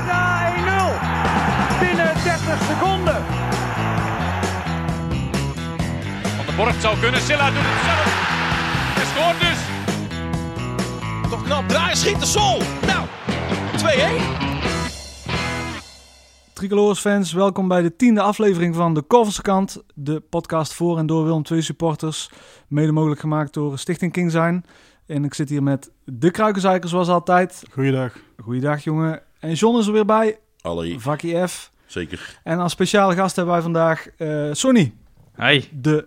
Sparta 1-0. Binnen 30 seconden. Van de Borg zou kunnen. Silla doet het zelf. Hij scoort dus. Toch knap draaien, schiet de sol. Nou, 2-1. Tricolores fans, welkom bij de tiende aflevering van de Korverskant, de podcast voor en door Willem II supporters, mede mogelijk gemaakt door Stichting King Zijn. En ik zit hier met de Kruikenzeiker zoals altijd. Goeiedag. Goeiedag jongen. En John is er weer bij, Allee, Vakkie F. zeker. En als speciale gast hebben wij vandaag eh, Sonny, Hey. de,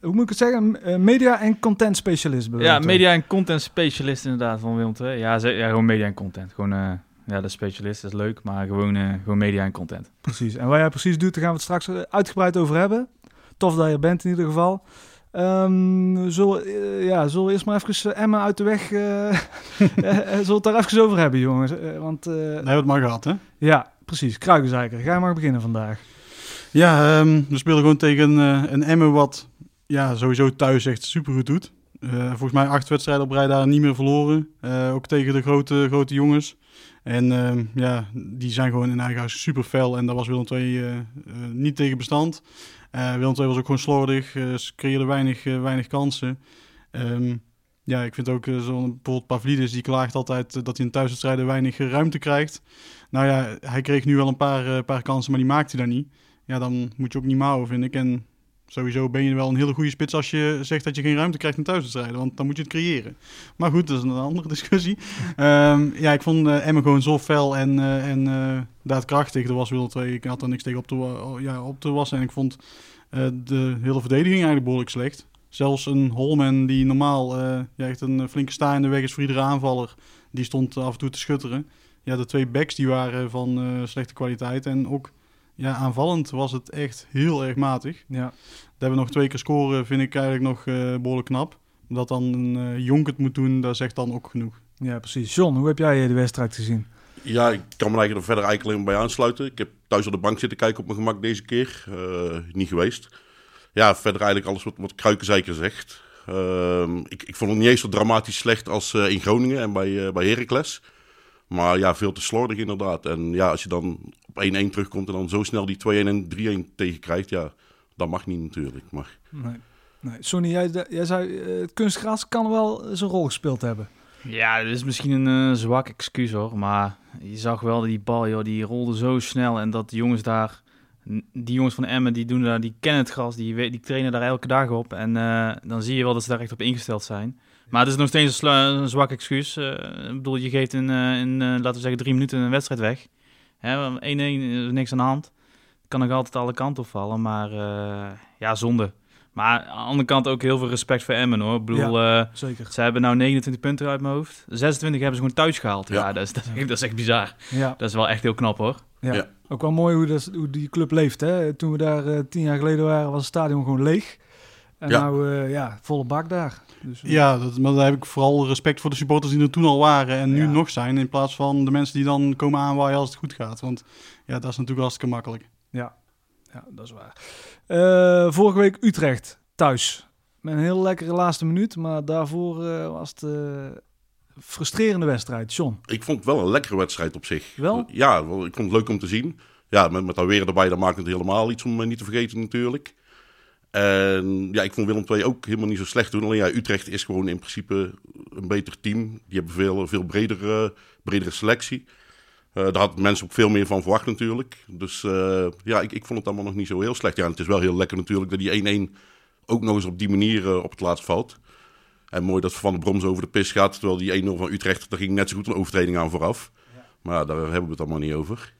hoe moet ik het zeggen, Eh, media en content specialist. bij Ja, media en content specialist inderdaad van Willem II. Ja, ze- ja, gewoon media en content. Gewoon, eh, ja, de specialist is leuk, maar gewoon, eh, gewoon media en content. Precies. En wat jij precies doet, daar gaan we het straks uitgebreid over hebben. Tof dat je er bent in ieder geval. Ehm zullen, eh, ja, zullen we eerst maar even eh, Emma uit de weg... eh, zullen we het daar even over hebben, jongens? Want Nee, we hebben het maar gehad, hè? ja, precies. Kruikenzeiker. Ga maar beginnen vandaag. Ja, ehm, we spelen gewoon tegen een Emmen wat ja, sowieso thuis echt supergoed doet. Volgens mij acht wedstrijden op rij daar niet meer verloren. Ook tegen de grote, grote jongens. En ehm, ja, die zijn gewoon in eigen huis super fel. En daar was Willem II eh, eh, niet tegen bestand. Eh Willem II was ook gewoon slordig. eh, ze creëerden weinig, eh, weinig kansen. Ehm, ja, ik vind ook eh, zo'n bijvoorbeeld Pavlidis, die klaagt altijd eh, dat hij in thuiswedstrijden weinig eh, ruimte krijgt. Nou ja, hij kreeg nu wel een paar, eh, paar kansen, maar die maakte hij daar niet. Ja, dan moet je ook niet mouwen, vind ik. En sowieso ben je wel een hele goede spits als je zegt dat je geen ruimte krijgt in thuiswedstrijden. Want dan moet je het creëren. Maar goed, dat is een andere discussie. Ehm, ja, ik vond eh Emmen gewoon zo fel en, eh, en eh, daadkrachtig. Er was Willem II, ik had er niks tegen op te, wa- ja, op te wassen. En ik vond de hele verdediging eigenlijk behoorlijk slecht. Zelfs een Holman die normaal ja, echt een flinke sta in de weg is voor iedere aanvaller. Die stond af en toe te schutteren. Ja, de twee backs die waren van slechte kwaliteit. En ook ja, aanvallend was het echt heel erg matig. Ja. Dat we nog twee keer scoren vind ik eigenlijk nog eh, behoorlijk knap. Dat dan een eh, Jonk het moet doen, dat zegt dan ook genoeg. ja, precies. John, hoe heb jij eh, de wedstrijd gezien? Ja, ik kan me eigenlijk er verder eigenlijk alleen bij aansluiten. Ik heb thuis op de bank zitten kijken op mijn gemak deze keer. Eh, niet geweest. Ja, verder eigenlijk alles wat, wat Kruikenzeiker zegt. Ehm, ik, ik vond het niet eens zo dramatisch slecht als eh, in Groningen en bij, eh bij Heracles. Maar ja, veel te slordig inderdaad. En ja, als je dan op 1-1 terugkomt en dan zo snel die 2-1 en 3-1 tegenkrijgt, ja, dat mag niet natuurlijk. Maar Nee. nee. Sonny, jij, jij zei, eh, het kunstgras kan wel zijn rol gespeeld hebben. Ja, dat is misschien een eh, zwak excuus hoor, maar je zag wel die bal, joh, die rolde zo snel en dat de jongens daar, die jongens van Emmen, die doen daar, die kennen het gras, die, die trainen daar elke dag op en eh, dan zie je wel dat ze daar echt op ingesteld zijn. Maar het is nog steeds een, een zwak excuus. Eh, ik bedoel, je geeft in, eh, in eh, laten we zeggen, drie minuten een wedstrijd weg. Hè, 1-1 is niks aan de hand. Kan nog altijd alle kanten opvallen, maar eh, ja, zonde. Maar aan de andere kant ook heel veel respect voor Emmen hoor. Ik bedoel, eh, Zeker. ze hebben nou 29 punten uit mijn hoofd. 26 hebben ze gewoon thuis gehaald. Ja, Ja. dat, is, dat, dat is echt bizar. Ja. Dat is wel echt heel knap hoor. Ja. Ja. Ook wel mooi hoe, dat, hoe die club leeft. Hè? Toen we daar eh, tien jaar geleden waren, was het stadion gewoon leeg. En Ja. nou, eh, ja, volle bak daar. Dus, eh, Ja, dat, maar daar heb ik vooral respect voor de supporters die er toen al waren en nu Ja. nog zijn. In plaats van de mensen die dan komen aanwaaien als het goed gaat. Want ja, dat is natuurlijk hartstikke makkelijk. ja, dat is waar. Eh, vorige week Utrecht, thuis. Met een heel lekkere laatste minuut. Maar daarvoor eh, was het eh, frustrerende wedstrijd. John, ik vond het wel een lekkere wedstrijd op zich. Wel? Ja, wel, ik vond het leuk om te zien. Ja, met, met dat weer erbij, dat maakt het helemaal iets om niet te vergeten natuurlijk. En ja, ik vond Willem II ook helemaal niet zo slecht doen. Alleen ja, Utrecht is gewoon in principe een beter team. Die hebben veel, veel bredere, bredere selectie. Eh daar had mensen ook veel meer van verwacht natuurlijk. Dus eh, ja, ik, ik vond het allemaal nog niet zo heel slecht. Ja, het is wel heel lekker natuurlijk dat die 1-1 ook nog eens op die manier eh, op het laatst valt. En mooi dat Van de Broms over de pis gaat. Terwijl die 1-0 van Utrecht, daar ging net zo goed een overtreding aan vooraf. Maar daar hebben we het allemaal niet over.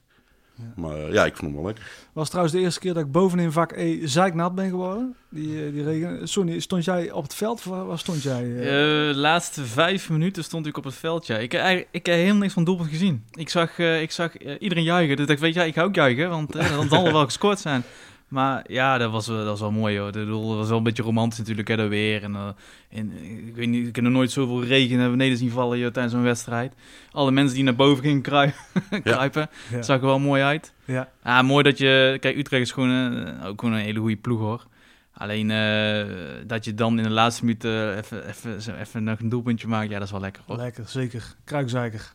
Maar eh, ja, ik vond hem wel lekker. was trouwens de eerste keer dat ik bovenin vak E zeiknat ben geworden. Die, eh, die regen. Sonny, stond jij op het veld of waar waar stond jij? eh? De laatste vijf minuten stond ik op het veld. Ja. Ik, ik heb helemaal niks van het doelpunt gezien. Ik zag, eh, ik zag iedereen juichen. Dus ik dacht, weet je, ik ga ook juichen. Want eh, dan zal er wel gescoord zijn. Maar ja, dat was, wel- dat was wel mooi hoor. Dat was wel een beetje romantisch natuurlijk, hè, dat weer. En, eh, en, eh, ik weet niet, ik heb nog nooit zoveel regen en beneden zien vallen joh, tijdens zo'n wedstrijd. Alle mensen die naar boven gingen krui- kruipen, Ja. zag er wel mooi uit. Ja. Ja, mooi dat je... Kijk, Utrecht is gewoon, eh, ook gewoon een hele goede ploeg, hoor. Alleen dat je dan in de laatste minuut eh, even, even, even nog een doelpuntje maakt, ja, dat is wel lekker, hoor. Lekker, zeker. Kruikzeiker.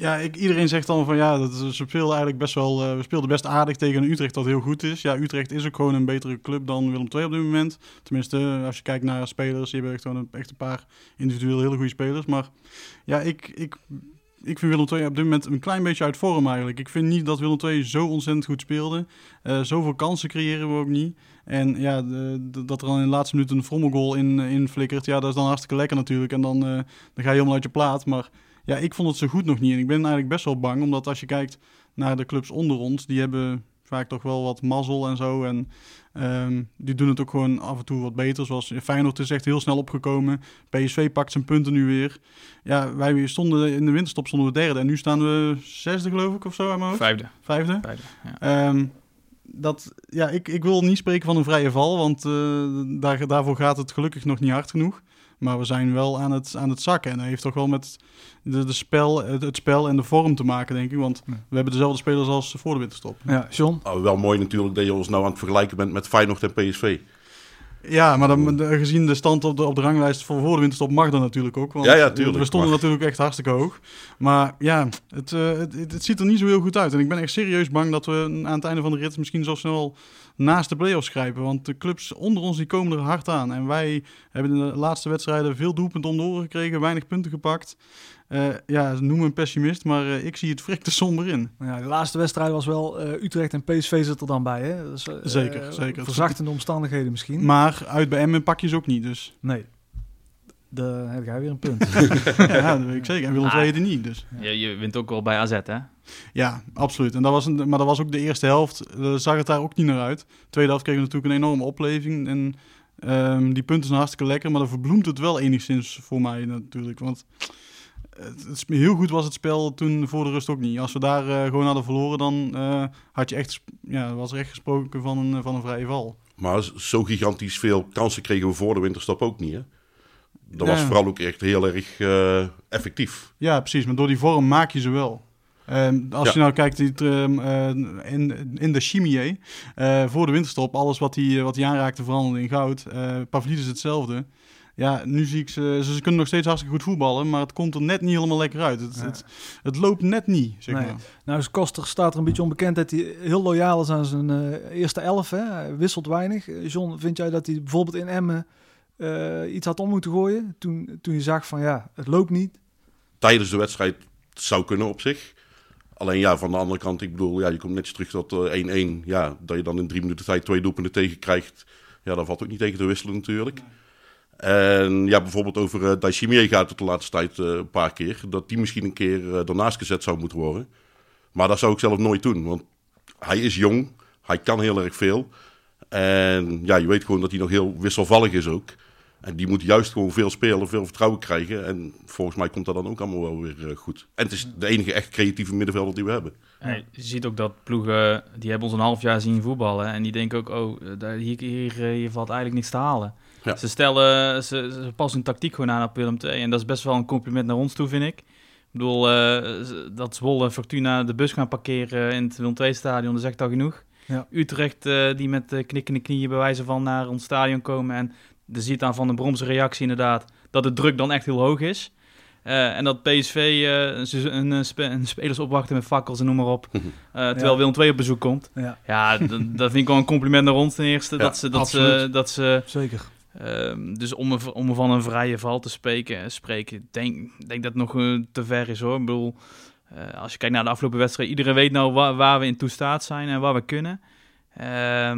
Ja, ik, iedereen zegt dan van ja, dat, ze speelden eigenlijk best wel, uh, we speelden best aardig tegen een Utrecht dat heel goed is. Ja, Utrecht is ook gewoon een betere club dan Willem II op dit moment. Tenminste, als je kijkt naar spelers, je hebt echt gewoon een, echt een paar individueel hele goede spelers. Maar ja, ik, ik, ik vind Willem II op dit moment een klein beetje uit vorm eigenlijk. Ik vind niet dat Willem II zo ontzettend goed speelde. Uh, zoveel kansen creëren we ook niet. En ja, de, dat er dan in de laatste minuut een frommelgoal in, in flikkert, ja, dat is dan hartstikke lekker natuurlijk. En dan, dan ga je helemaal uit je plaat. Maar ja, ik vond het zo goed nog niet. En ik ben eigenlijk best wel bang, omdat als je kijkt naar de clubs onder ons, die hebben vaak toch wel wat mazzel en zo. En um, die doen het ook gewoon af en toe wat beter. Zoals Feyenoord is echt heel snel opgekomen. PSV pakt zijn punten nu weer. Ja, wij stonden in de winterstop stonden we derde. En nu staan we zesde geloof ik of zo aan. Vijfde. Vijfde? Vijfde ja. Um, dat, ja, ik, ik wil niet spreken van een vrije val, want uh, daar, daarvoor gaat het gelukkig nog niet hard genoeg. Maar we zijn wel aan het, aan het zakken. En dat heeft toch wel met de, de spel, het, het, spel en de vorm te maken, denk ik. Want we hebben dezelfde spelers als voor de winterstop. Ja, John? Oh, wel mooi natuurlijk dat je ons nou aan het vergelijken bent met Feyenoord en PSV. Ja, maar dan, gezien de stand op de, op de ranglijst voor, voor de winterstop mag dat natuurlijk ook. Want ja, ja, tuurlijk. We stonden natuurlijk echt hartstikke hoog. Maar ja, het, uh, het, het, ziet er niet zo heel goed uit. En ik ben echt serieus bang dat we aan het einde van de rit misschien zo snel naast de play-offs grijpen. Want de clubs onder ons die komen er hard aan. En wij hebben in de laatste wedstrijden veel doelpunten om de oren gekregen, weinig punten gepakt. Uh, ja, noem me een pessimist, maar uh, ik zie het frikte somber in. Ja, de laatste wedstrijd was wel uh, Utrecht en PSV zit er dan bij, hè? Dus, zeker, zeker. Verzachtende omstandigheden misschien. Maar uit bij Emmen pak je ze ook niet, dus. Nee. De, heb jij weer een punt. ja, dat weet ik zeker. En Willem II ah, niet, dus. Je, je wint ook wel bij AZ, hè? Ja, absoluut. En dat was een, maar dat was ook de eerste helft. Uh, zag het daar ook niet naar uit. tweede helft kregen we natuurlijk een enorme opleving. En um, die punten zijn hartstikke lekker. Maar dan verbloemt het wel enigszins voor mij natuurlijk. Want het, heel goed was het spel toen voor de rust ook niet. Als we daar uh, gewoon hadden verloren, dan uh, had je echt, ja, was er echt gesproken van een, van een vrije val. Maar zo gigantisch veel kansen kregen we voor de winterstop ook niet, hè? Dat ja. was vooral ook echt heel erg uh, effectief. Ja, precies. Maar door die vorm maak je ze wel. Um, als ja. je nou kijkt die, uh, in, in de chimie, uh, voor de winterstop, alles wat hij wat aanraakte veranderde in goud. Uh, Pavlidis hetzelfde. Ja, nu zie ik ze, ze, kunnen nog steeds hartstikke goed voetballen, maar het komt er net niet helemaal lekker uit. Het, ja. het, het, loopt net niet, zeg nee. maar. Nou, dus Koster staat er een beetje onbekend dat hij heel loyaal is aan zijn uh, eerste elf. Hè? Hij wisselt weinig. John, vind jij dat hij bijvoorbeeld in Emmen uh, iets had om moeten gooien? Toen, toen je zag van ja, het loopt niet. Tijdens de wedstrijd zou kunnen op zich. Alleen ja, van de andere kant, ik bedoel, ja, je komt net terug tot 1-1. Uh, ja, dat je dan in drie minuten tijd twee doelpunten tegen krijgt. Ja, dat valt ook niet tegen te wisselen natuurlijk. Nee. En ja, bijvoorbeeld over uh, gaat het de laatste tijd uh, een paar keer. Dat die misschien een keer uh, ernaast gezet zou moeten worden. Maar dat zou ik zelf nooit doen. Want hij is jong. Hij kan heel erg veel. En ja, je weet gewoon dat hij nog heel wisselvallig is ook. En die moet juist gewoon veel spelen, veel vertrouwen krijgen. En volgens mij komt dat dan ook allemaal wel weer goed. En het is de enige echt creatieve middenvelder die we hebben. Ja, je ziet ook dat ploegen, die hebben ons een half jaar zien voetballen. En die denken ook, oh, hier, hier, hier valt eigenlijk niks te halen. Ja. Ze stellen, ze, ze, passen hun tactiek gewoon aan op Willem II. En dat is best wel een compliment naar ons toe, vind ik. Ik bedoel, uh, dat Zwolle Fortuna de bus gaan parkeren in het Willem II-stadion, dat zegt al genoeg. Ja. Utrecht, uh, die met uh, knikkende knieën bewijzen van naar ons stadion komen. En je ziet aan Van de Bromse reactie inderdaad dat de druk dan echt heel hoog is. Uh, en dat PSV uh, een, een, spe een, spelers opwachten met fakkels en noem maar op. Uh, terwijl ja. Willem II op bezoek komt. Ja, ja dat vind ik wel een compliment naar ons ten eerste. Ja, dat, ze, dat, ze, dat ze... Zeker. Uh, dus om, er, om van een vrije val te spreken, spreken denk denk dat het nog te ver is hoor. Ik bedoel, uh, als je kijkt naar de afgelopen wedstrijd, iedereen weet nou waar, waar we in toestaat zijn en waar we kunnen. Uh,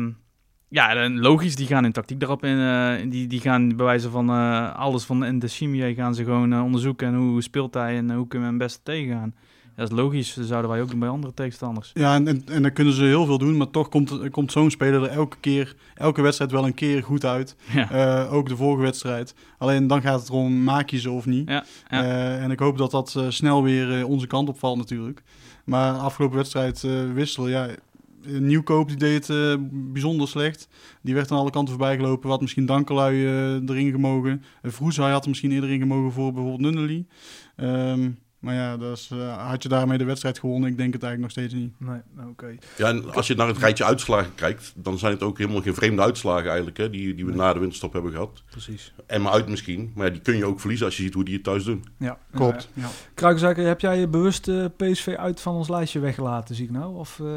ja, logisch, die gaan hun tactiek erop in. Uh, die, die gaan bewijzen van alles van in de chimie gaan ze gewoon onderzoeken. En hoe speelt hij en hoe kunnen we hem best tegengaan. Dat is logisch, dat zouden wij ook doen bij andere tegenstanders. Ja, en, en, en dan kunnen ze heel veel doen, maar toch komt, komt zo'n speler er elke keer, elke wedstrijd wel een keer goed uit. Ja. Ook de vorige wedstrijd. Alleen dan gaat het erom, maak je ze of niet. Ja, ja. En ik hoop dat dat snel weer onze kant opvalt natuurlijk. Maar afgelopen wedstrijd wisselen, ja... Nieuwkoop die deed het bijzonder slecht. Die werd aan alle kanten voorbij gelopen. Wat misschien Dankelui erin gemogen. Hij had er misschien eerder in gemogen voor bijvoorbeeld Nunnely. Um, Maar ja, dus, uh, had je daarmee de wedstrijd gewonnen? Ik denk het eigenlijk nog steeds niet. Nee, oké. Ja, en als je naar het rijtje uitslagen kijkt, dan zijn het ook helemaal geen vreemde uitslagen eigenlijk, hè, die, die we na de winterstop hebben gehad. Precies. En maar uit misschien, maar ja, die kun je ook verliezen als je ziet hoe die het thuis doen. Ja, Klopt. Ja. Heb jij je bewust uh, PSV uit van ons lijstje weggelaten, zie ik nou? Of uh,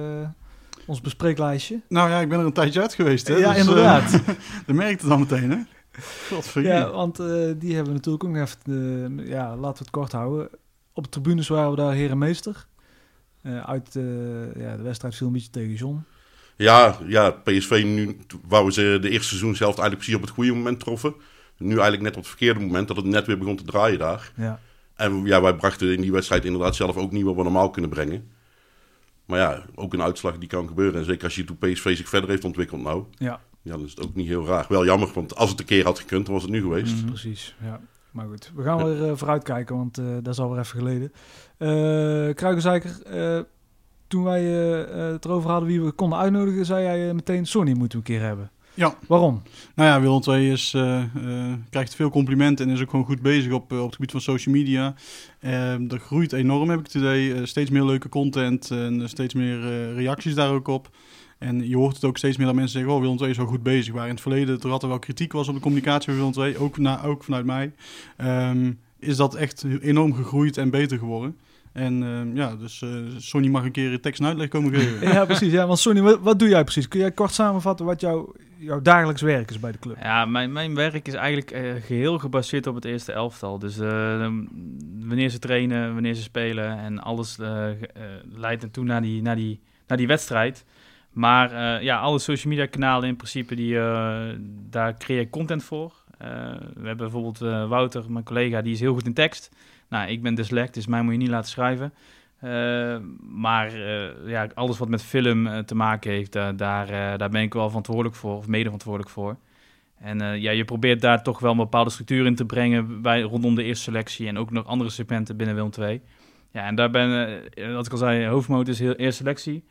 ons bespreeklijstje? Nou ja, ik ben er een tijdje uit geweest. Hè? Ja, dus, inderdaad. dat merkte het dan meteen, hè? ja, want uh, die hebben we natuurlijk ook nog even, ja, laten we het kort houden. Op de tribunes waren we daar herenmeester. Uh, uit ja, de wedstrijd viel een beetje tegen John. Ja, ja, PSV nu, waar we ze de eerste seizoen zelf eigenlijk precies op het goede moment troffen. Nu eigenlijk net op het verkeerde moment, dat het net weer begon te draaien daar. Ja. En ja, wij brachten in die wedstrijd inderdaad zelf ook niet wat we normaal kunnen brengen. Maar ja, ook een uitslag die kan gebeuren. En zeker als je PSV zich verder heeft ontwikkeld nou. Ja. Ja, dan is het ook niet heel raar. Wel jammer, want als het een keer had gekund, dan was het nu geweest. Mm -hmm. Precies, ja. Maar goed, we gaan weer uh, vooruitkijken, want uh, dat is alweer even geleden. Uh, Kruikenzeiker, toen wij het erover hadden wie we konden uitnodigen, zei jij meteen Sony moeten we een keer hebben. Ja. Waarom? Nou ja, Willem II is, uh, uh, krijgt veel complimenten en is ook gewoon goed bezig op, uh, op het gebied van social media. dat groeit enorm, heb ik het idee. steeds meer leuke content en steeds meer reacties daar ook op. En je hoort het ook steeds meer dat mensen zeggen, oh Willem II is wel goed bezig. Waar in het verleden er altijd wel kritiek was op de communicatie van Willem II, ook, na, ook vanuit mij, um, is dat echt enorm gegroeid en beter geworden. En uh, ja, dus uh, Sonny mag een keer tekst en uitleg komen geven. ja, precies. Ja, want Sonny, wat, wat, doe jij precies? Kun jij kort samenvatten wat jouw, jouw dagelijks werk is bij de club? Ja, mijn, mijn werk is eigenlijk uh, geheel gebaseerd op het eerste elftal. Dus wanneer ze trainen, wanneer ze spelen en alles leidt naartoe naar die, naar, die, naar die wedstrijd. Maar ja, alle social media kanalen in principe, die, daar creëer ik content voor. we hebben bijvoorbeeld Wouter, mijn collega, die is heel goed in tekst. Nou, ik ben dyslect, dus mij moet je niet laten schrijven. Uh, maar uh, ja, alles wat met film uh, te maken heeft, daar, daar ben ik wel verantwoordelijk voor, of mede verantwoordelijk voor. En ja, je probeert daar toch wel een bepaalde structuur in te brengen bij, rondom de eerste selectie en ook nog andere segmenten binnen Willem II. Ja, en daar ben, wat ik al zei, hoofdmoot is heel, eerste selectie.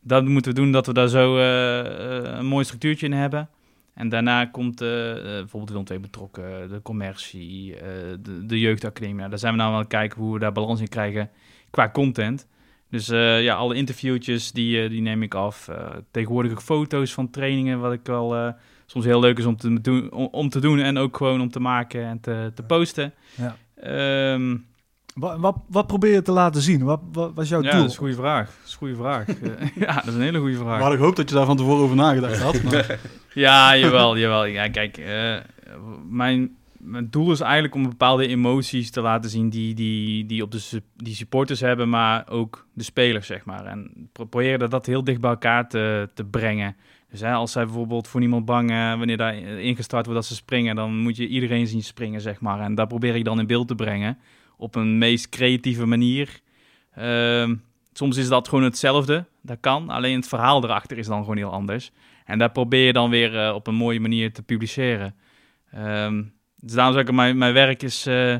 Dat moeten we doen dat we daar zo een mooi structuurtje in hebben. En daarna komt bijvoorbeeld Willem II betrokken, de commercie, de, de jeugdacademie. Nou, daar zijn we nou aan het kijken hoe we daar balans in krijgen qua content. Dus uh, ja, alle interviewtjes die, die neem ik af. tegenwoordig ook foto's van trainingen, wat ik wel soms heel leuk is om te, doen, om, te doen en ook gewoon om te maken en te, te posten. Ja. Um, wat, wat, wat, probeer je te laten zien? Wat, wat was jouw ja, doel? dat is een goede vraag. Dat is een goede vraag. ja, dat is een hele goede vraag. We hadden gehoopt dat je daar van tevoren over nagedacht had. Maar... ja, jawel, jawel. Ja, kijk, uh, mijn, mijn doel is eigenlijk om bepaalde emoties te laten zien die, die, die op de die supporters hebben, maar ook de spelers, zeg maar. En proberen dat, dat heel dicht bij elkaar te, te brengen. Dus hè, als zij bijvoorbeeld voor niemand bang, uh, wanneer daar ingestart wordt dat ze springen, dan moet je iedereen zien springen, zeg maar. En daar probeer ik dan in beeld te brengen op een meest creatieve manier. Uh, soms is dat gewoon hetzelfde, dat kan. Alleen het verhaal erachter is dan gewoon heel anders. En daar probeer je dan weer uh, op een mooie manier te publiceren. Um, dus daarom zeg mijn, mijn werk is... Uh,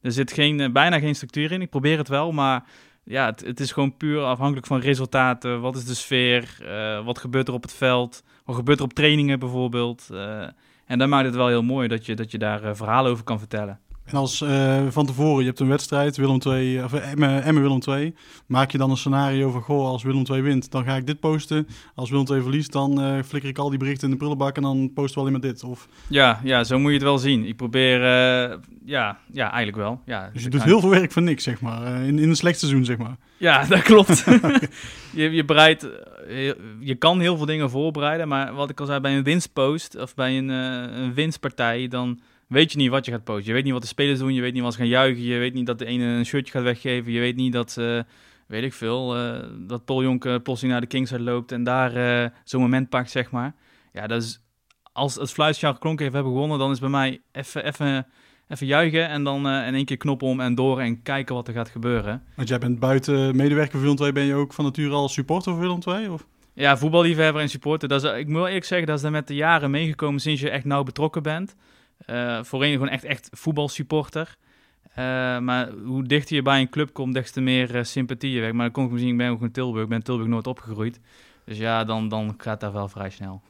er zit geen, bijna geen structuur in. Ik probeer het wel, maar ja, het, het is gewoon puur afhankelijk van resultaten. Wat is de sfeer? Uh, wat gebeurt er op het veld? Wat gebeurt er op trainingen bijvoorbeeld? en dan maakt het wel heel mooi dat je, dat je daar verhalen over kan vertellen. En als uh, van tevoren, je hebt een wedstrijd, Willem 2, of Emmen Willem 2, maak je dan een scenario van, goh, als Willem 2 wint, dan ga ik dit posten. Als Willem 2 verliest, dan uh, flikker ik al die berichten in de prullenbak en dan post wel iemand dit. Of... Ja, ja, zo moet je het wel zien. Ik probeer, uh, ja, ja, eigenlijk wel. Ja, dus je doet heel veel werk voor niks, zeg maar, in, in een slecht seizoen, zeg maar. Ja, dat klopt. je, je bereidt, je kan heel veel dingen voorbereiden, maar wat ik al zei, bij een winstpost of bij een, een winstpartij, dan weet je niet wat je gaat posten. Je weet niet wat de spelers doen, je weet niet wat ze gaan juichen, je weet niet dat de ene een shirtje gaat weggeven, je weet niet dat, uh, weet ik veel, uh, dat Paul Jonk plotseling naar de Kings loopt en daar uh, zo'n moment pakt, zeg maar. Ja, dat is, als het fluitsignaal geklonken heeft, hebben gewonnen, dan is bij mij even, even, even juichen en dan in één keer knop om en door en kijken wat er gaat gebeuren. Want jij bent buiten medewerker van Willem II, ben je ook van nature al supporter van Willem II, of? Ja, voetballiefhebber en supporter. Dat is, ik moet wel eerlijk zeggen, dat is er met de jaren meegekomen sinds je echt nauw betrokken bent. Uh, voorheen gewoon echt, echt voetbalsupporter. Uh, maar hoe dichter je bij een club komt, des te meer uh, sympathie je weg. Maar dan kom ik misschien, ik ben ook in Tilburg, ik ben in Tilburg nooit opgegroeid. Dus ja, dan, dan gaat dat wel vrij snel.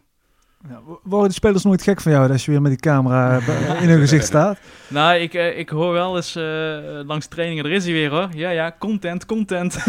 Ja, worden de spelers nooit gek van jou als je weer met die camera in hun gezicht staat? Nou, ik, eh, ik hoor wel eens eh, langs trainingen, er is hij weer hoor. Ja, ja, content, content.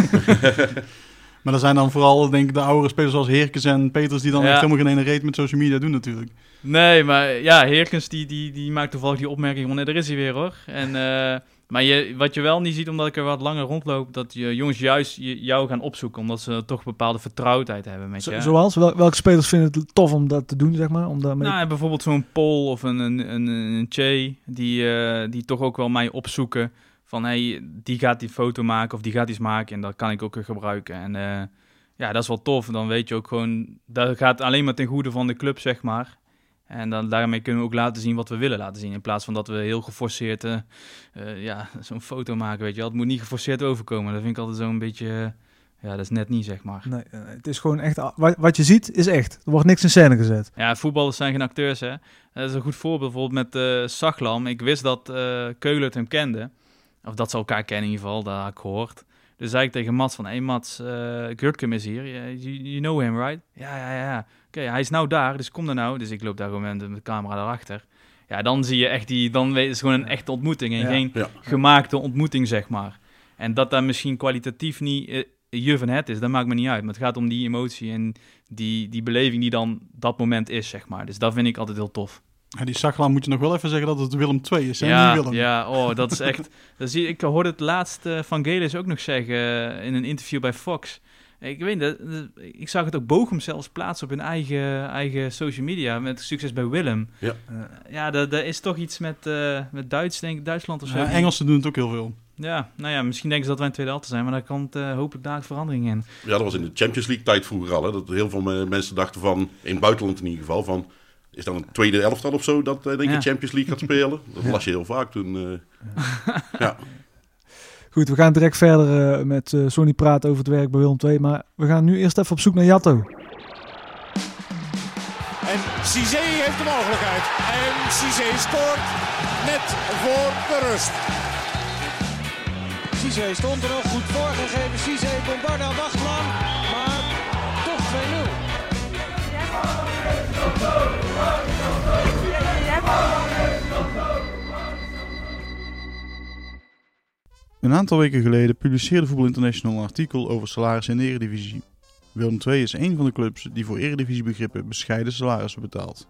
Maar dat zijn dan vooral denk ik, de oudere spelers zoals Heerkens en Peters die dan Ja. echt helemaal geen ene reet met social media doen natuurlijk. Nee, maar ja, Heerkens die, die, die maakt toevallig die opmerking van, nee, daar is hij weer hoor. En, eh, maar je, wat je wel niet ziet, omdat ik er wat langer rondloop, dat je jongens juist jou gaan opzoeken, omdat ze toch bepaalde vertrouwdheid hebben met Zo- je. zoals? Wel- welke spelers vinden het tof om dat te doen, zeg maar? Om daarmee... Nou, bijvoorbeeld zo'n Paul of een, een, een, een Che, die, eh, die toch ook wel mij opzoeken. Van, hey, die gaat die foto maken of die gaat iets maken en dat kan ik ook weer gebruiken. En eh, ja, dat is wel tof. Dan weet je ook gewoon, dat gaat alleen maar ten goede van de club, zeg maar. En dan, daarmee kunnen we ook laten zien wat we willen laten zien. In plaats van dat we heel geforceerd eh, eh, ja, zo'n foto maken, weet je wel. Het moet niet geforceerd overkomen. Dat vind ik altijd zo'n beetje, ja, dat is net niet, zeg maar. Nee, het is gewoon echt... Wat, wat je ziet, is echt. Er wordt niks in scène gezet. Ja, voetballers zijn geen acteurs, hè. Dat is een goed voorbeeld bijvoorbeeld met Saglam. Ik wist dat eh Keulert hem kende. Of dat ze elkaar kennen in ieder geval, dat had ik gehoord. Dus zei ik tegen Mats van, hé hey Mats, eh Gurtkum is hier. You, you know him, right? Ja, ja, ja. Oké, hij is nou daar, dus kom daar nou. Dus ik loop daar gewoon met de met de camera daarachter. Ja, dan zie je echt die, dan het is gewoon een echte ontmoeting en Ja. geen Ja. gemaakte ontmoeting, zeg maar. En dat daar misschien kwalitatief niet eh, je van het is, dat maakt me niet uit. Maar het gaat om die emotie en die, die beleving die dan dat moment is, zeg maar. Dus dat vind ik altijd heel tof. Ja, die Saglaan moet je nog wel even zeggen dat het Willem II is. Hè? Ja, Niet Willem. ja, oh, dat is echt... dat zie, ik hoorde het laatst van Gelis ook nog zeggen eh, in een interview bij Fox. Ik weet dat, ik zag het ook Bochum zelfs plaatsen op hun eigen, eigen social media met succes bij Willem. Ja. Eh, ja, dat, dat is toch iets met, eh, met Duits, denk ik, Duitsland of zo. Ja, Engelsen doen het ook heel veel. Ja, nou ja, misschien denken ze dat wij een tweede alter zijn, maar daar komt eh, hopelijk daar verandering in. Ja, dat was in de Champions League tijd vroeger al. Hè, dat heel veel me- mensen dachten van, in het buitenland in ieder geval, van... Is dan een tweede elftal of zo dat eh, denk ik Ja. Champions League gaat spelen? Dat las je heel vaak toen. eh. ja. Goed, we gaan direct verder eh, met eh, Sonny praten over het werk bij Willem II. Maar we gaan nu eerst even op zoek naar Jatto. En Cizé heeft de mogelijkheid. En Cizé scoort net voor de rust. Cizé stond er nog goed voorgegeven. Cizé, Bombarda wacht lang, maar toch 2-0. Een aantal weken geleden publiceerde Voetbal International een artikel over salarissen in de Eredivisie. Willem II is een van de clubs die voor Eredivisiebegrippen bescheiden salarissen betaalt.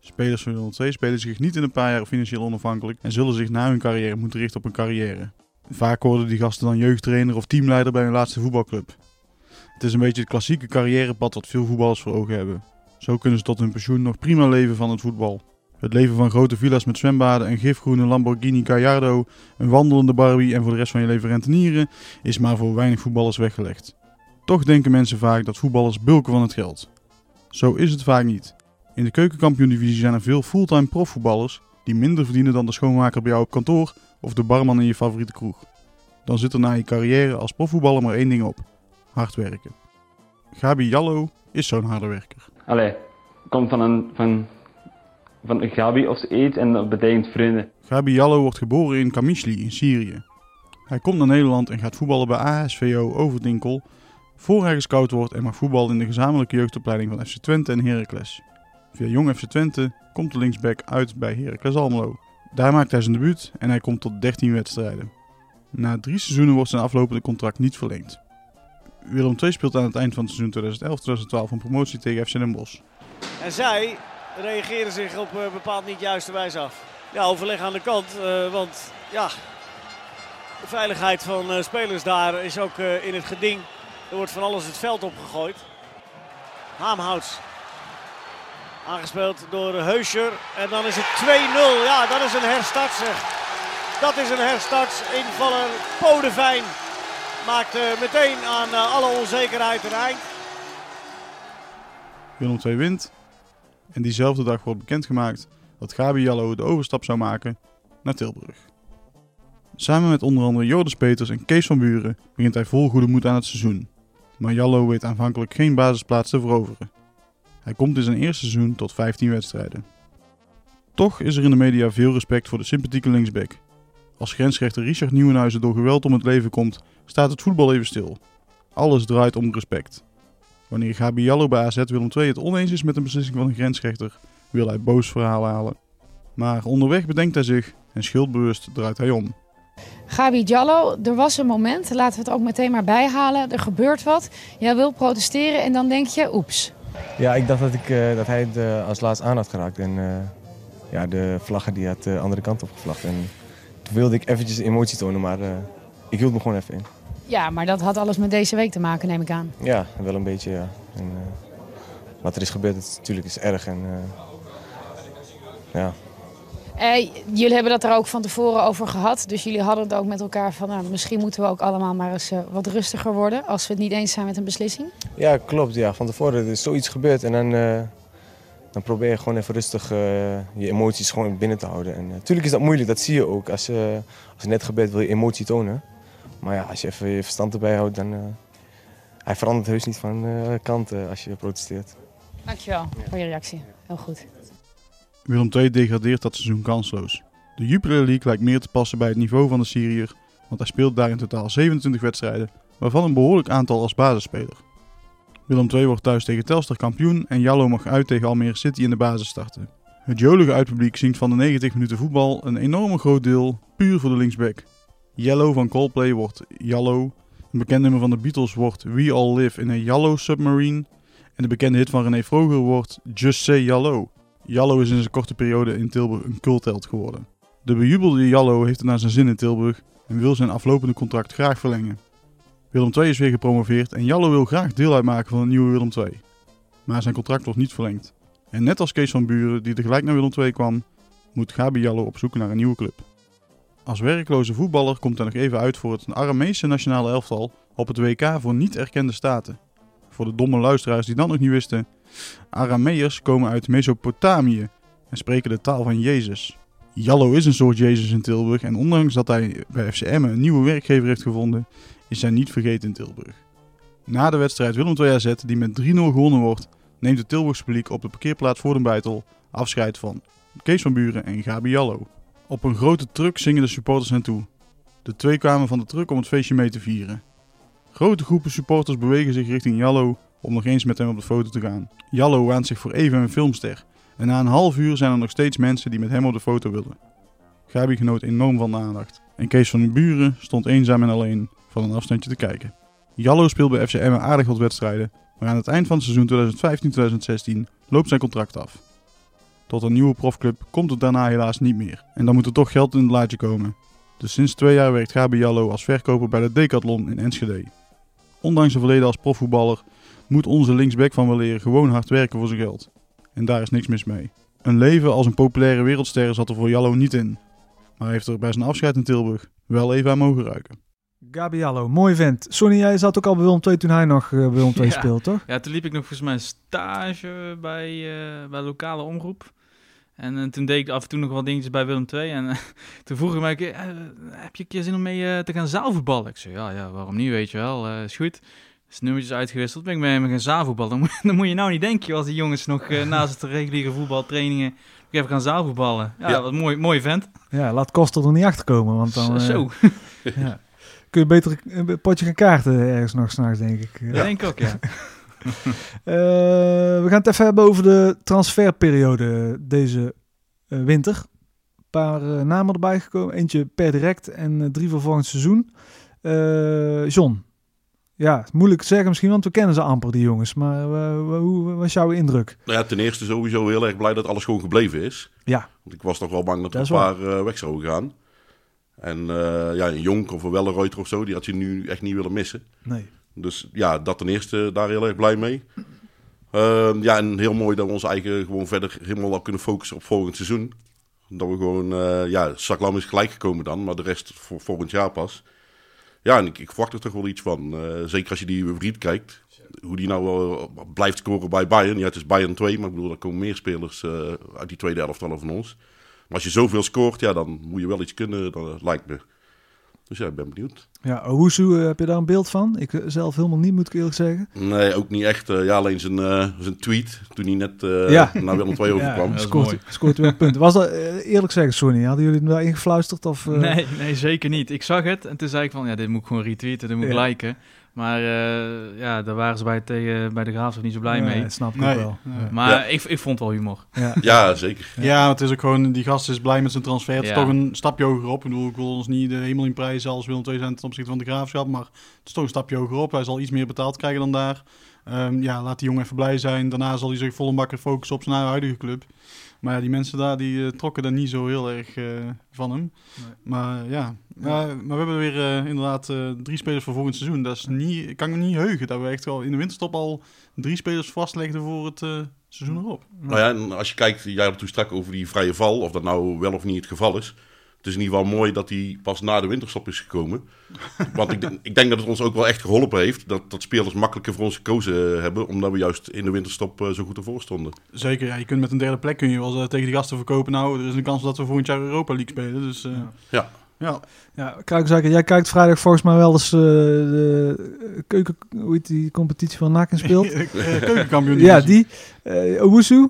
Spelers van Willem II spelen zich niet in een paar jaar financieel onafhankelijk en zullen zich na hun carrière moeten richten op een carrière. Vaak worden die gasten dan jeugdtrainer of teamleider bij hun laatste voetbalclub. Het is een beetje het klassieke carrièrepad dat veel voetballers voor ogen hebben. Zo kunnen ze tot hun pensioen nog prima leven van het voetbal. Het leven van grote villa's met zwembaden, een gifgroene Lamborghini Gallardo, een wandelende Barbie en voor de rest van je leven rentenieren is maar voor weinig voetballers weggelegd. Toch denken mensen vaak dat voetballers bulken van het geld. Zo is het vaak niet. In de keukenkampioen-divisie zijn er veel fulltime profvoetballers die minder verdienen dan de schoonmaker bij jou op kantoor of de barman in je favoriete kroeg. Dan zit er na je carrière als profvoetballer maar één ding op: hard werken. Gabi Jallo is zo'n harde werker. Allee, komt van een, van, van een Gabi of zoiets en dat betekent vrienden. Gabi Jallo wordt geboren in Kamishli in Syrië. Hij komt naar Nederland en gaat voetballen bij ASVO Overdinkel voor hij gescout wordt en mag voetballen in de gezamenlijke jeugdopleiding van FC Twente en Heracles. Via Jong FC Twente komt de linksback uit bij Heracles Almelo. Daar maakt hij zijn debuut en hij komt tot 13 wedstrijden. Na drie seizoenen wordt zijn aflopende contract niet verlengd. Willem II speelt aan het eind van het seizoen 2011-2012 een promotie tegen FC Den Bosch. En zij reageren zich op eh, bepaald niet juiste wijze af. Ja, overleg aan de kant, eh, want ja, de veiligheid van eh, spelers daar is ook in het geding. Er wordt van alles het veld opgegooid. Haamhouts. Aangespeeld door Heuscher. En dan is het 2-0. Ja, dat is een herstart. Dat is een herstart. Invaller Podevijn maakt eh, meteen aan eh, alle onzekerheid een eind. Willem II wint. En diezelfde dag wordt bekendgemaakt dat Gabi Jallo de overstap zou maken naar Tilburg. Samen met onder andere Joris Peters en Kees van Buren begint hij vol goede moed aan het seizoen. Maar Jallo weet aanvankelijk geen basisplaats te veroveren. Hij komt in zijn eerste seizoen tot 15 wedstrijden. Toch is er in de media veel respect voor de sympathieke linksback. Als grensrechter Richard Nieuwenhuizen door geweld om het leven komt, staat het voetbal even stil. Alles draait om respect. Wanneer Gabi Jallo bij AZ Willem II het oneens is met een beslissing van een grensrechter, wil hij boos verhaal halen. Maar onderweg bedenkt hij zich en schuldbewust draait hij om. Gabi Diallo, er was een moment, laten we het ook meteen maar bijhalen. Er gebeurt wat, jij wil protesteren en dan denk je, oeps. Ja, ik dacht dat, ik, uh, dat hij het uh, als laatst aan had geraakt. En uh, ja, de vlaggen die had de andere kant op gevlagd. En toen wilde ik eventjes emotie tonen, maar ik hield me gewoon even in. Ja, maar dat had alles met deze week te maken, neem ik aan. Ja, wel een beetje, ja. En, wat er is gebeurd, is natuurlijk is erg. En, ja, eh, jullie hebben dat er ook van tevoren over gehad. Dus jullie hadden het ook met elkaar van... Nou, misschien moeten we ook allemaal maar eens wat rustiger worden... als we het niet eens zijn met een beslissing. Ja, klopt. Ja. Van tevoren is zoiets gebeurd. En dan, dan probeer je gewoon even rustig je emoties gewoon binnen te houden. En natuurlijk is dat moeilijk, dat zie je ook. Als, als het net gebeurt wil je emotie tonen. Maar ja, als je even je verstand erbij houdt... dan hij verandert heus niet van kant als je protesteert. Dankjewel voor je reactie. Heel goed. Willem II degradeert dat seizoen kansloos. De Jupiler League lijkt meer te passen bij het niveau van de Syriër, want hij speelt daar in totaal 27 wedstrijden, waarvan een behoorlijk aantal als basisspeler. Willem II wordt thuis tegen Telstar kampioen en Jallo mag uit tegen Almere City in de basis starten. Het jolige uitpubliek zingt van de 90 minuten voetbal een enorm groot deel puur voor de linksback. Yellow van Coldplay wordt Jallo, een bekend nummer van de Beatles wordt We All Live in a Yellow Submarine en de bekende hit van René Vroger wordt Just Say Yellow. Jallo is in zijn korte periode in Tilburg een cultheld geworden. De bejubelde Jallo heeft het naar zijn zin in Tilburg en wil zijn aflopende contract graag verlengen. Willem II is weer gepromoveerd en Jallo wil graag deel uitmaken van een nieuwe Willem II. Maar zijn contract wordt niet verlengd. En net als Kees van Buren, die tegelijk naar Willem II kwam, moet Gabi Jallo op zoek naar een nieuwe club. Als werkloze voetballer komt hij nog even uit voor het Aramese nationale elftal op het WK voor niet erkende staten. Voor de domme luisteraars die dat nog niet wisten, Arameërs komen uit Mesopotamië en spreken de taal van Jezus. Jallo is een soort Jezus in Tilburg en ondanks dat hij bij FCM een nieuwe werkgever heeft gevonden, is hij niet vergeten in Tilburg. Na de wedstrijd Willem 2 AZ, die met 3-0 gewonnen wordt, neemt het Tilburgse publiek op de parkeerplaats voor de Beitel afscheid van Kees van Buren en Gabi Jallo. Op een grote truck zingen de supporters hen toe. De twee kwamen van de truck om het feestje mee te vieren. Grote groepen supporters bewegen zich richting Jallo om nog eens met hem op de foto te gaan. Jallo waant zich voor even een filmster. En na een half uur zijn er nog steeds mensen die met hem op de foto wilden. Gabi genoot enorm van de aandacht. En Kees van Buren stond eenzaam en alleen een afstandje te kijken. Jallo speelt bij FCM aardig wat wedstrijden, maar aan het eind van het seizoen 2015-2016 loopt zijn contract af. Tot een nieuwe profclub komt het daarna helaas niet meer. En dan moet er toch geld in het laadje komen. Dus sinds twee jaar werkt Gabi Jallo als verkoper bij de Decathlon in Enschede. Ondanks zijn verleden als profvoetballer moet onze linksback van Weleer gewoon hard werken voor zijn geld. En daar is niks mis mee. Een leven als een populaire wereldster zat er voor Jallo niet in. Maar hij heeft er bij zijn afscheid in Tilburg wel even aan mogen ruiken. Gabiallo, mooi vent. Sonny, jij zat ook al bij Willem II toen hij nog uh, Willem II ja. speelde, toch? Ja, toen liep ik nog volgens mij stage bij, uh, bij lokale omroep. En uh, toen deed ik af en toe nog wat dingetjes bij Willem II. En toen vroeg ik mij, heb je een keer zin om mee te gaan zaalvoetballen? Ik zei, ja, ja, waarom niet, weet je wel. is goed is nummertjes uitgewisseld. Ben ik met hem gaan zaalvoetballen. Dan moet, dan moet je nou niet denken als die jongens nog uh, naast het reguliere voetbaltrainingen nog even gaan zaalvoetballen. Ja, ja. wat mooi, mooi vent. Ja, laat Koster er niet achter komen. Want dan, Zo. Uh, ja. Kun je beter een potje gaan kaarten ergens nog s'nachts, denk ik. Ja, denk ik ook, ja. uh, we gaan het even hebben over de transferperiode deze winter. Een paar namen erbij gekomen. Eentje per direct en drie voor volgend seizoen. John, ja, moeilijk te zeggen misschien, want we kennen ze amper, die jongens. Maar uh, hoe was jouw indruk? Nou ja, ten eerste sowieso heel erg blij dat alles gewoon gebleven is. Ja. Want ik was toch wel bang dat, dat er een paar uh, weg zouden gaan. En uh, ja, een Jonk of een Wellenreuter of zo, die had je nu echt niet willen missen. Nee. Dus ja, dat ten eerste daar heel erg blij mee. Ehm, ja, en heel mooi dat we ons eigen gewoon verder helemaal op kunnen focussen op volgend seizoen. Dat we gewoon, ja, Saklam is gelijk gekomen dan, maar de rest voor volgend jaar pas. Ja, en ik, ik verwacht er toch wel iets van. Uh, zeker als je die hybrid kijkt. Hoe die nou blijft scoren bij Bayern. Ja, het is Bayern 2, maar ik bedoel, er komen meer spelers uit die tweede helft van ons. Maar als je zoveel scoort, ja, dan moet je wel iets kunnen, dat lijkt me. Dus ja, ik ben benieuwd. Ja, Owusu, heb je daar een beeld van? Ik zelf helemaal niet, moet ik eerlijk zeggen. Nee, ook niet echt. ja, alleen zijn, zijn tweet, toen hij net ja. naar Willem 2 overkwam. Ja, scoort, scoort weer een punt. Was dat, eerlijk zeggen, Sonny, hadden jullie hem daar ingefluisterd? Of, Nee, nee, zeker niet. Ik zag het en toen zei ik van, ja, dit moet ik gewoon retweeten, dit moet ik ja. liken. Maar eh, ja, daar waren ze bij, tegen, bij de Graafschap niet zo blij Nee, mee. dat snap ik Nee, ook wel. nee. Maar Ja. ik, ik vond het wel humor. Ja. Ja, zeker. Ja, het is ook gewoon, die gast is blij met zijn transfer. Het is toch een stapje hoger op. Ik bedoel, ik wil ons niet de hemel in prijzen als Willem II zijn ten opzichte van de graafschap. Maar het is toch een stapje hoger op. Hij zal iets meer betaald krijgen dan daar. Ehm, ja, laat die jongen even blij zijn. Daarna zal hij zich volle bakken focussen op zijn huidige club. Maar ja, die mensen daar die eh, trokken daar niet zo heel erg eh, van hem. Maar ja, maar, maar we hebben weer eh, inderdaad eh, drie spelers voor volgend seizoen. Dat is niet, ik kan me niet heugen dat we echt wel in de winterstop al drie spelers vastlegden voor het eh, seizoen erop. Nou ja, en als je kijkt, jij had het toen strak over die vrije val, of dat nou wel of niet het geval is. Het is in ieder geval mooi dat hij pas na de winterstop is gekomen. Want ik, denk- ik denk dat het ons ook wel echt geholpen heeft. Dat, dat spelers makkelijker voor ons gekozen hebben. Omdat we juist in de winterstop zo goed ervoor stonden. Zeker, ja, je kunt met een derde plek kun je wel tegen die gasten verkopen. Nou, er is een kans dat we volgend jaar Europa League spelen. Dus eh, Ja. Ja. Ja, Kruikzaker, jij kijkt vrijdag volgens mij wel eens eh, de keuken, hoe heet die competitie van NAC en speelt. Eh, keukenkampioen. ja, die. Owusu.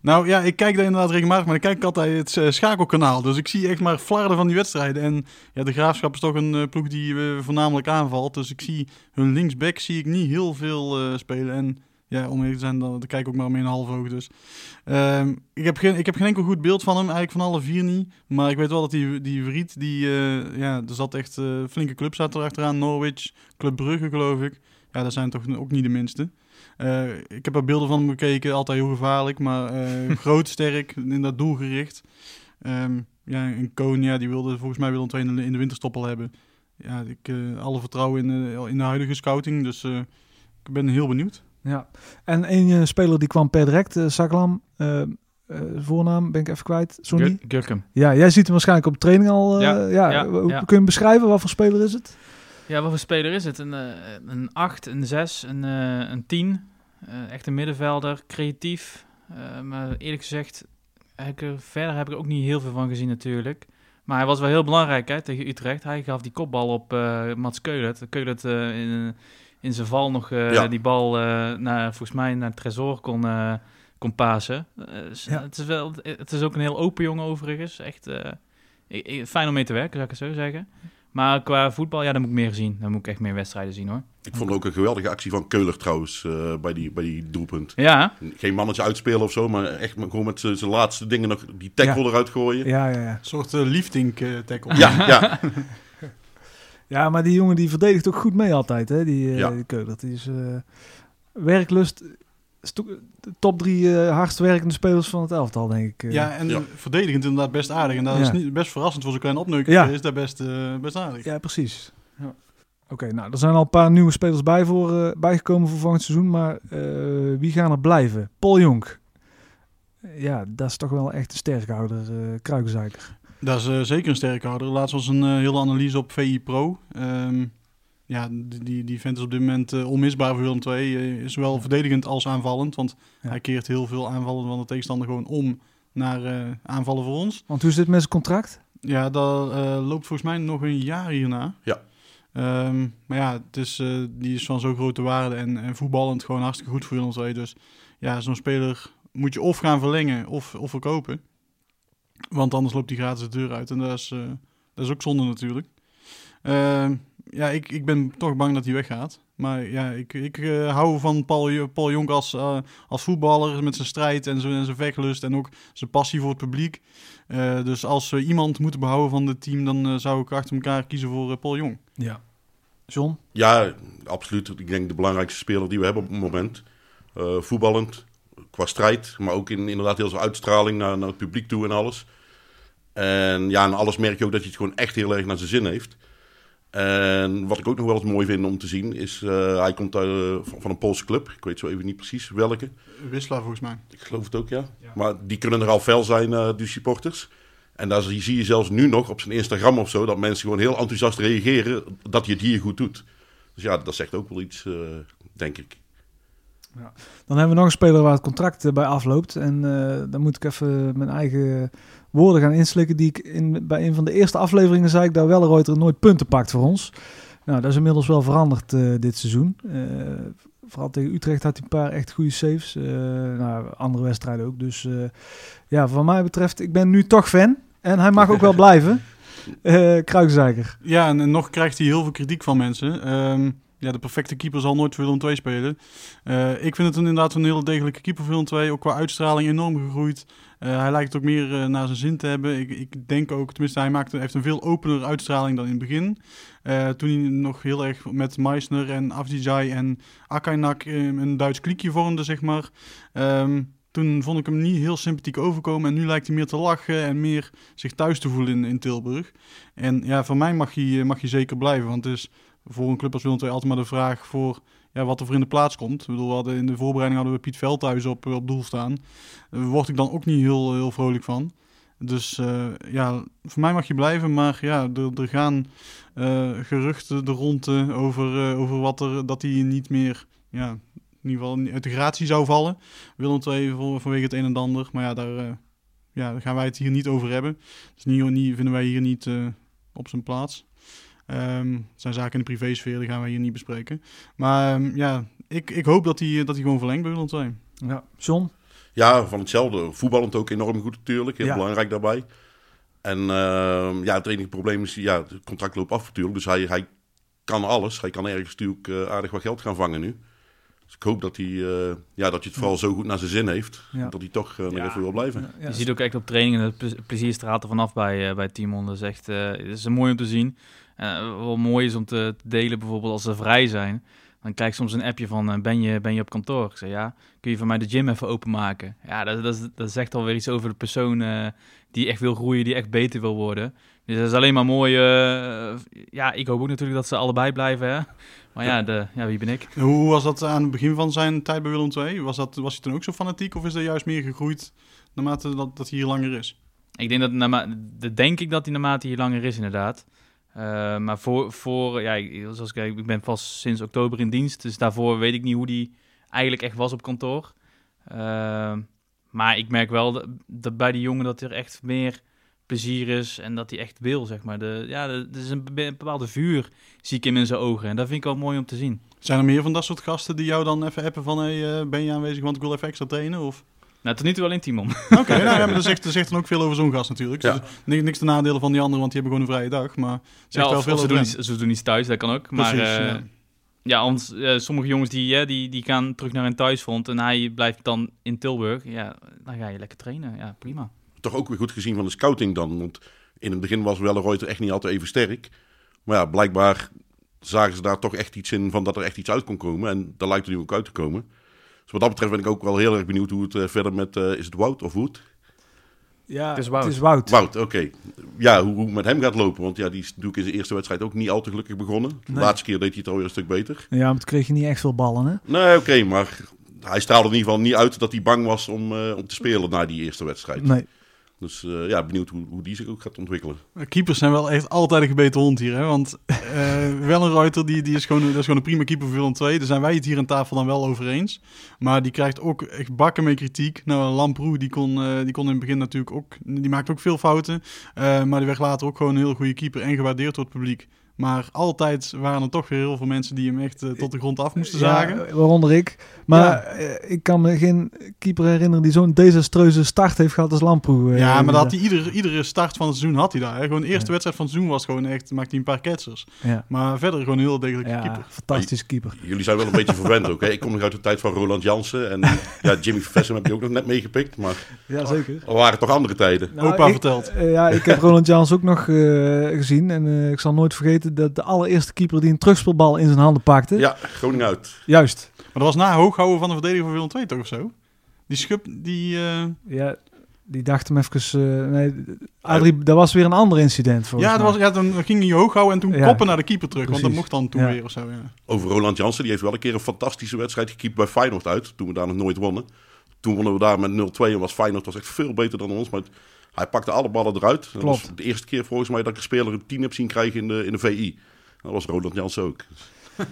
Nou ja, ik kijk daar inderdaad regelmatig, maar ik kijk altijd het schakelkanaal. Dus ik zie echt maar flarden van die wedstrijden. En ja, de Graafschap is toch een ploeg die voornamelijk aanvalt. Dus ik zie hun linksback zie ik niet heel veel spelen. En ja, om eerlijk te zijn, dan, dan kijk ik ook maar mee een half oog. Dus Ehm, ik, heb geen, ik heb geen enkel goed beeld van hem, eigenlijk van alle vier niet. Maar ik weet wel dat die, die Vriet, die, eh, ja, er zat echt eh, flinke clubs zat er achteraan. Norwich, Club Brugge geloof ik. Ja, dat zijn toch ook niet de minste. Eh, ik heb er beelden van hem bekeken, altijd heel gevaarlijk, maar groot, sterk, in dat doelgericht. Ehm, ja, en Koon, ja, die wilde volgens mij Willem II in de, in de winterstop al hebben. Ja, ik alle vertrouwen in de, in de huidige scouting, dus ik ben heel benieuwd. Ja. En één eh, speler die kwam per direct, eh Saklam. eh, eh, voornaam ben ik even kwijt. Sonny. Gur- Gurkum. Ja, jij ziet hem waarschijnlijk op training al. eh, ja, Ja, ja, hoe- ja. Kun je hem beschrijven? Wat voor speler is het? Ja, wat voor speler is het? Een, eh, een 8, een 6, een, eh, een 10. Eh, echt een middenvelder, creatief. Eh, maar eerlijk gezegd, heb ik er, verder heb ik er ook niet heel veel van gezien natuurlijk. Maar hij was wel heel belangrijk hè, tegen Utrecht. Hij gaf die kopbal op eh, Mats Keulet. Keulet eh, in, in zijn val nog eh, Ja. die bal eh, naar, volgens mij naar Tresor kon, eh, kon pasen. Ja. het, is wel, het is ook een heel open jongen overigens. Echt eh, fijn om mee te werken, zou ik het zo zeggen. Maar qua voetbal, ja, dan moet ik meer zien. Dan moet ik echt meer wedstrijden zien hoor. Ik vond ook een geweldige actie van Keuler trouwens, eh, bij, die, bij die doelpunt. Ja, Geen mannetje uitspelen of zo, maar echt maar gewoon met zijn laatste dingen nog die tackle eruit gooien. Ja, ja, ja. Een soort uh, liefdink tackle. Ja, ja. Ja, maar die jongen die verdedigt ook goed mee altijd, hè? Die, eh Ja. die Keulert. Die is eh, werklust. top drie eh, hardst werkende spelers van het elftal, denk ik. Ja, en Ja. verdedigend inderdaad best aardig. En dat Ja. is niet, best verrassend voor zo'n kleine opneuker. Ja. Is dat best, eh, best aardig. Ja, precies. Ja. Oké, nou, er zijn al een paar nieuwe spelers bij voor, eh, bijgekomen voor volgend seizoen. Maar eh, wie gaan er blijven? Paul Jonk. Ja, dat is toch wel echt een sterkhouder, eh Kruikenzeiker. Dat is eh, zeker een sterke houder. Laatst was een eh, hele analyse op VI Pro. Ehm, ja, die, die, die vent is op dit moment eh, onmisbaar voor Willem II. Eh, is zowel verdedigend als aanvallend. Want Ja. hij keert heel veel aanvallen van de tegenstander gewoon om naar eh, aanvallen voor ons. Want hoe is dit met zijn contract? Ja, dat eh, loopt volgens mij nog een jaar hierna. Ja. Ehm, maar ja, het is, eh, die is van zo'n grote waarde en, en voetballend gewoon hartstikke goed voor Willem II. Dus ja, zo'n speler moet je of gaan verlengen of, of verkopen. Want anders loopt hij gratis de deur uit en dat is, eh, dat is ook zonde natuurlijk. Ehm, ja, ik, ik ben toch bang dat hij weggaat. Maar ja, ik, ik eh, hou van Paul, Paul Jonk als, eh, als voetballer met zijn strijd en zijn, en zijn vechtlust en ook zijn passie voor het publiek. Eh, dus als we iemand moeten behouden van het team, dan zou ik achter elkaar kiezen voor Paul Jong. Ja. John? Ja, absoluut. Ik denk de belangrijkste speler die we hebben op het moment. Eh, voetballend, qua strijd, maar ook in, inderdaad heel veel uitstraling naar, naar het publiek toe en alles. En ja, en alles merk je ook dat hij het gewoon echt heel erg naar zijn zin heeft. En wat ik ook nog wel eens mooi vind om te zien, is uh, hij komt uit, uh, van, een Poolse club. Ik weet zo even niet precies welke. Wisla volgens mij. Ik geloof het ook, ja. ja. Maar die kunnen er al fel zijn, uh, die supporters. En daar zie je zelfs nu nog op zijn Instagram of zo, dat mensen gewoon heel enthousiast reageren dat hij het hier goed doet. Dus ja, dat zegt ook wel iets, denk ik. Ja. Dan hebben we nog een speler waar het contract uh, bij afloopt. En uh, dan moet ik even mijn eigen woorden gaan inslikken. Die ik in, bij een van de eerste afleveringen zei ik dat Welleroyter nooit punten pakt voor ons. Nou, dat is inmiddels wel veranderd uh, dit seizoen. vooral tegen Utrecht had hij een paar echt goede saves. nou, andere wedstrijden ook. Dus ja, wat mij betreft, ik ben nu toch fan. En hij mag ook wel blijven. Uh, Kruikzeiker. Ja, en, en, nog krijgt hij heel veel kritiek van mensen. Um, ja, de perfecte keeper zal nooit Willem II spelen. Eh, ik vind het een, inderdaad een hele degelijke keeper Willem II. Ook qua uitstraling enorm gegroeid. Eh, hij lijkt ook meer uh, naar zijn zin te hebben. Ik, ik denk ook, tenminste, hij maakt, heeft een veel opener uitstraling dan in het begin. Toen hij nog heel erg met Meissner en Afdijay en Akainak een Duits kliekje vormde, zeg maar. Um, toen vond ik hem niet heel sympathiek overkomen. En nu lijkt hij meer te lachen en meer zich thuis te voelen in, in Tilburg. En ja, voor mij mag hij, mag hij zeker blijven. Want het is voor een club als Willem altijd maar de vraag voor ja, wat er voor in de plaats komt. Ik bedoel, we hadden in de voorbereiding hadden we Piet Veldhuis op, op doel staan. Daar word ik dan ook niet heel, heel vrolijk van. Dus uh, ja, voor mij mag je blijven, maar ja, er, er gaan uh, geruchten er rond over, uh, over wat er, dat hij niet meer, ja, in ieder geval uit de gratie zou vallen. Willem II vanwege het een en ander, maar ja, daar, ja, gaan wij het hier niet over hebben. Dus niet, niet, vinden wij hier niet op zijn plaats. Um, het zijn zaken in de privésfeer, die gaan we hier niet bespreken. Maar um, ja, ik, ik hoop dat hij, dat hij gewoon verlengt bij Willem II. Ja, John? Ja, van hetzelfde. Voetballend ook enorm goed natuurlijk. Heel ja. belangrijk daarbij. En uh, ja, het enige probleem is, ja, het contract loopt af natuurlijk. Dus hij, hij kan alles. Hij kan ergens natuurlijk uh, aardig wat geld gaan vangen nu. Dus ik hoop dat hij, uh, ja, dat hij het vooral zo goed naar zijn zin heeft. Ja. Dat hij toch uh, nog even wil blijven. Je ziet ook echt op trainingen het plezier straalt er vanaf bij, bij Timon. Dat is echt het is mooi om te zien. Uh, wat mooi is om te, delen, bijvoorbeeld als ze vrij zijn. Dan krijg ik soms een appje van, uh, ben, je, ben je op kantoor? Ik zeg, ja, kun je voor mij de gym even openmaken? Ja, dat, dat, dat zegt alweer iets over de persoon uh, die echt wil groeien, die echt beter wil worden. Dus dat is alleen maar mooi. ja, ik hoop ook natuurlijk dat ze allebei blijven, hè. Maar ja, de, ja, wie ben ik? Hoe was dat aan het begin van zijn tijd bij Willem II? Was, dat, was hij toen ook zo fanatiek of is dat juist meer gegroeid naarmate dat, dat hij hier langer is? Ik denk dat, naarmate, dat denk ik dat hij naarmate hier langer is, inderdaad. Uh, maar voor, voor ja, zoals ik, ik ben vast sinds oktober in dienst, dus daarvoor weet ik niet hoe die eigenlijk echt was op kantoor. Uh, maar ik merk wel dat, bij die jongen dat er echt meer plezier is en dat hij echt wil, zeg maar. De, ja, er is een, bepaalde vuur, zie ik in zijn ogen. En dat vind ik wel mooi om te zien. Zijn er meer van dat soort gasten die jou dan even appen van, hey, uh, ben je aanwezig, want ik wil even extra trainen? Of... Nou, tot nu toe wel in Timon. Oké, okay, nou ja, maar dat zegt, dat zegt dan ook veel over zo'n gast natuurlijk. Ja. Dus niks, niks te nadelen van die anderen, want die hebben gewoon een vrije dag. Maar zegt ja, wel of, veel of ze, doen iets, ze doen iets thuis, dat kan ook. Maar Precies, uh, ja. ja, ons, uh, sommige jongens die, uh, die, die gaan terug naar hun thuisfront en hij blijft dan in Tilburg. Ja, dan ga je lekker trainen. Ja, prima. Toch ook weer goed gezien van de scouting dan. Want in het begin was Welleroyter echt niet altijd even sterk. Maar ja, blijkbaar zagen ze daar toch echt iets in van dat er echt iets uit kon komen. En daar lijkt er nu ook uit te komen. Dus wat dat betreft ben ik ook wel heel erg benieuwd hoe het uh, verder met... Uh, is het Wout of Wood? Ja, het is Wout. Het is Wout. Wout, oké. Okay. Ja, hoe, hoe het met hem gaat lopen. Want ja, die is natuurlijk in zijn eerste wedstrijd ook niet al te gelukkig begonnen. De Nee. laatste keer deed hij het alweer een stuk beter. Ja, maar toen kreeg je niet echt veel ballen, hè? Nee, oké, maar hij straalde in ieder geval niet uit dat hij bang was om, uh, om te spelen na die eerste wedstrijd. Nee. Dus uh, ja, benieuwd hoe, hoe die zich ook gaat ontwikkelen. Keepers zijn wel echt altijd een gebeten hond hier, hè? Want uh, Wellenreuter, die, die is, gewoon, dat is gewoon een prima keeper voor Willem II. Daar zijn wij het hier aan tafel dan wel over eens. Maar die krijgt ook echt bakken mee kritiek. Nou, Lamproe, die kon, die kon in het begin natuurlijk ook... Die maakt ook veel fouten. Maar die werd later ook gewoon een heel goede keeper en gewaardeerd door het publiek. Maar altijd waren er toch weer heel veel mensen die hem echt uh, tot de grond af moesten zagen. Ja, waaronder ik. Maar ja. uh, ik kan me geen keeper herinneren die zo'n desastreuze start heeft gehad als Lamproe. Uh, ja, maar dat had hij ieder, iedere start van het seizoen had hij daar. Hè. Gewoon de eerste ja. wedstrijd van het seizoen was gewoon echt, maakte hij een paar ketsers. Ja. Maar verder gewoon een heel degelijke ja, keeper. Fantastische keeper. Jullie zijn wel een beetje verwend ook. Hè? Ik kom nog uit de tijd van Roland Jansen. En ja, Jimmy Vervessen heb je ook nog net meegepikt. Maar ja, zeker. Er waren toch andere tijden. Nou, Opa ik, verteld. ja, ik heb Roland Jans ook nog gezien. En ik zal nooit vergeten dat de allereerste keeper die een terugspeelbal in zijn handen pakte. Ja, Groningen uit. Juist. Maar dat was na hooghouden van de verdediger van Willem II toch of zo? Die schub, die... Uh... Ja, die dacht hem even... Uh, nee, Adrie, dat was weer een ander incident volgens ja, mij. Was, ja, toen ging hij hoog houden en toen Ja. koppen naar de keeper terug. Precies. Want dat mocht dan toen Ja. weer of zo, ja. Over Roland Jansen, die heeft wel een keer een fantastische wedstrijd gekiept bij Feyenoord uit. Toen we daar nog nooit wonnen. Toen wonnen we daar met 0-2 en was Feyenoord was echt veel beter dan ons. Maar hij pakte alle ballen eruit. Dat Klopt. was de eerste keer volgens mij dat ik een speler een 10 heb zien krijgen in de, in de VI. Dat was Roland Jansen ook.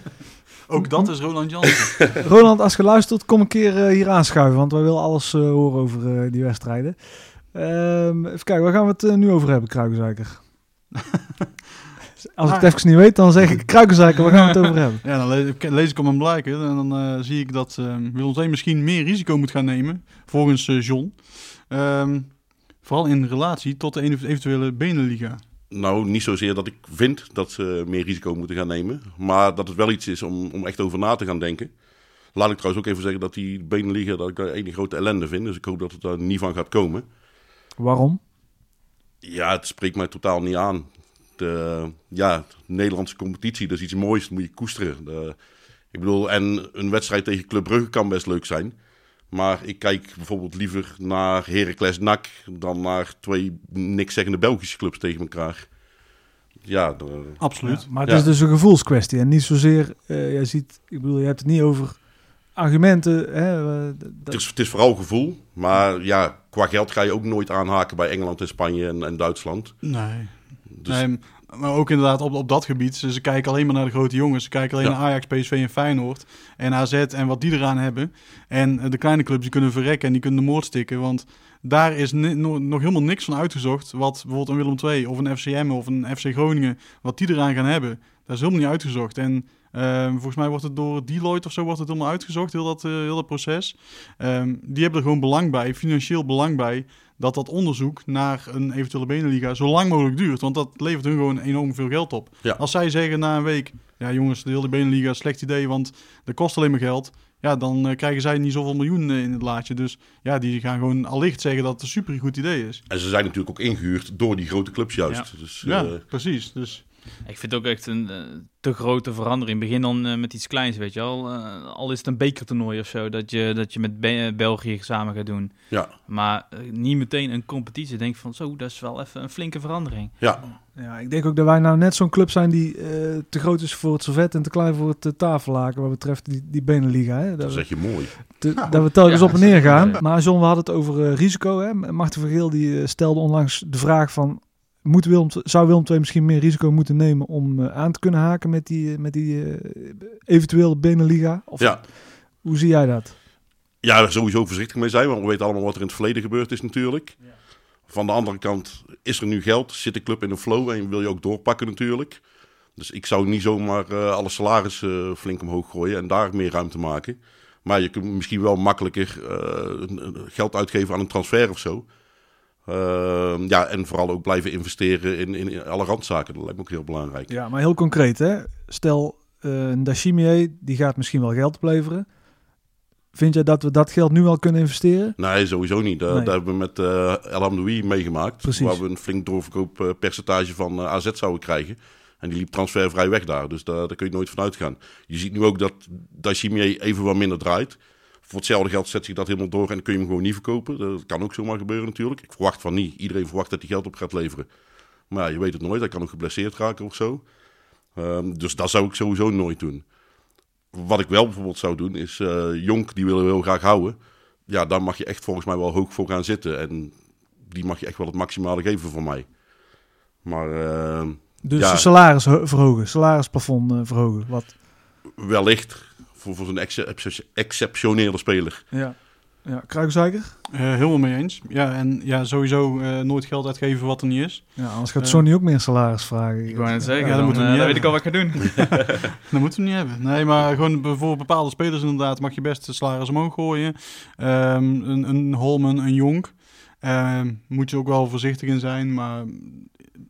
Ook dat is Roland Jansen. Roland, als je luistert, kom een keer eh, hier aanschuiven. Want wij willen alles eh, horen over eh, die wedstrijden. Ehm, even kijken, waar gaan we het nu over hebben, Kruikenzeiker? Als ik het Ah. even niet weet, dan zeg ik Kruikenzeiker, waar gaan we het over hebben? Ja, dan lees, ik- lees ik om een blijken. En dan eh, zie ik dat uh, Willem II misschien meer risico moet gaan nemen. Volgens eh, John. Ehm, vooral in relatie tot de eventuele Beneliga. Nou, niet zozeer dat ik vind dat ze meer risico moeten gaan nemen. Maar dat het wel iets is om, om echt over na te gaan denken. Laat ik trouwens ook even zeggen dat die Beneliga, dat ik daar één grote ellende vind. Dus ik hoop dat het daar niet van gaat komen. Waarom? Ja, het spreekt mij totaal niet aan. De, ja, de Nederlandse competitie, dat is iets moois, dat moet je koesteren. De, ik bedoel, en een wedstrijd tegen Club Brugge kan best leuk zijn. Maar ik kijk bijvoorbeeld liever naar Heracles NAC dan naar twee niks zeggende Belgische clubs tegen elkaar. Ja, de, Absoluut. Ja, maar het Ja. is dus een gevoelskwestie en niet zozeer, eh jij ziet, ik bedoel, je hebt het niet over argumenten. Hè, eh, het, is, het is vooral gevoel. Maar ja, qua geld ga je ook nooit aanhaken bij Engeland en Spanje en, en Duitsland. Nee. Dus Nee, maar ook inderdaad op, op dat gebied. Ze, ze kijken alleen maar naar de grote jongens. Ze kijken alleen Ja. naar Ajax, PSV en Feyenoord. En AZ en wat die eraan hebben. En eh, de kleine clubs die kunnen verrekken en die kunnen de moord stikken. Want daar is no- nog helemaal niks van uitgezocht. Wat bijvoorbeeld een Willem II of een FCM of een FC Groningen, wat die eraan gaan hebben. Dat is helemaal niet uitgezocht. En eh, volgens mij wordt het door Deloitte of zo wordt het helemaal uitgezocht, heel dat, eh, heel dat proces. Ehm, die hebben er gewoon belang bij, financieel belang bij, dat dat onderzoek naar een eventuele Beneliga zo lang mogelijk duurt. Want dat levert hun gewoon enorm veel geld op. Ja. Als zij zeggen na een week, ja jongens, de hele Beneliga is een slecht idee, want dat kost alleen maar geld. Ja, dan eh, krijgen zij niet zoveel miljoen eh, in het laadje. Dus ja, die gaan gewoon allicht zeggen dat het een super goed idee is. En ze zijn natuurlijk ook ingehuurd door die grote clubs juist. Dus, Ja, eh, precies. Dus Ik vind het ook echt een eh, te grote verandering. Begin dan eh, met iets kleins, weet je wel. Eh, al is het een bekertoernooi of zo, dat je, dat je met Be- België samen gaat doen. ja, Maar niet meteen een competitie. Denk van, zo, dat is wel even een flinke verandering. ja. Ja, ik denk ook dat wij nou net zo'n club zijn die eh, te groot is voor het servet en te klein voor het uh, tafellaken wat betreft die, die Beneliga. Hè? dat Dat, we, zeg je mooi. te- dat we telkens Ja, op en neer gaan. Maar John, we hadden het over risico. Hè? Marten Vergeel die eh, stelde onlangs de vraag van... Moet Willem, zou Willem II misschien meer risico moeten nemen om eh, aan te kunnen haken met die, eh, met die eh, eventuele Beneliga? Of Ja. hoe zie jij dat? Ja, daar sowieso voorzichtig mee zijn, want we weten allemaal wat er in het verleden gebeurd is natuurlijk. Van de andere kant is er nu geld, zit de club in een flow en wil je ook doorpakken natuurlijk. Dus ik zou niet zomaar eh, alle salarissen flink omhoog gooien en daar meer ruimte maken. Maar je kunt misschien wel makkelijker eh, geld uitgeven aan een transfer of zo. Ehm, ja, en vooral ook blijven investeren in, in, in alle randzaken. Dat lijkt me ook heel belangrijk. Ja, maar heel concreet hè. Stel, eh een Dachimier die gaat misschien wel geld opleveren. Vind jij dat we dat geld nu al kunnen investeren? Nee, sowieso niet. Daar, Nee. daar hebben we met El Hamdoui meegemaakt. Precies. Waar we een flink doorverkooppercentage van eh, AZ zouden krijgen. En die liep transfervrij weg daar. Dus daar, daar kun je nooit van uitgaan. Je ziet nu ook dat Dachimier even wat minder draait. Voor hetzelfde geld zet zich dat helemaal door en kun je hem gewoon niet verkopen. Dat kan ook zomaar gebeuren natuurlijk. Ik verwacht van niet. Iedereen verwacht dat hij geld op gaat leveren. Maar ja, je weet het nooit. Hij kan ook geblesseerd raken of zo. Ehm, dus dat zou ik sowieso nooit doen. Wat ik wel bijvoorbeeld zou doen is... eh Jonk, die willen we heel graag houden. Ja, daar mag je echt volgens mij wel hoog voor gaan zitten. En die mag je echt wel het maximale geven van mij. Maar ehm, Dus Ja. salaris ho- verhogen, salarisplafond eh, verhogen. Wat? wellicht voor, voor zo'n ex- exceptionele speler. Ja. Ja, Kruikzeiker? eh, helemaal mee eens. Ja, en ja, sowieso eh, nooit geld uitgeven wat er niet is. Ja, anders gaat Eh. Sony ook meer salaris vragen. Ik wou net zeggen, Ja, dat dan, moeten we niet dan weet ik al wat ik ga doen. Dat moeten we niet hebben. Nee, maar gewoon voor bepaalde spelers inderdaad mag je best de salaris omhoog gooien. Ehm, een, een Holman, een Jonk. Ehm, moet je ook wel voorzichtig in zijn, maar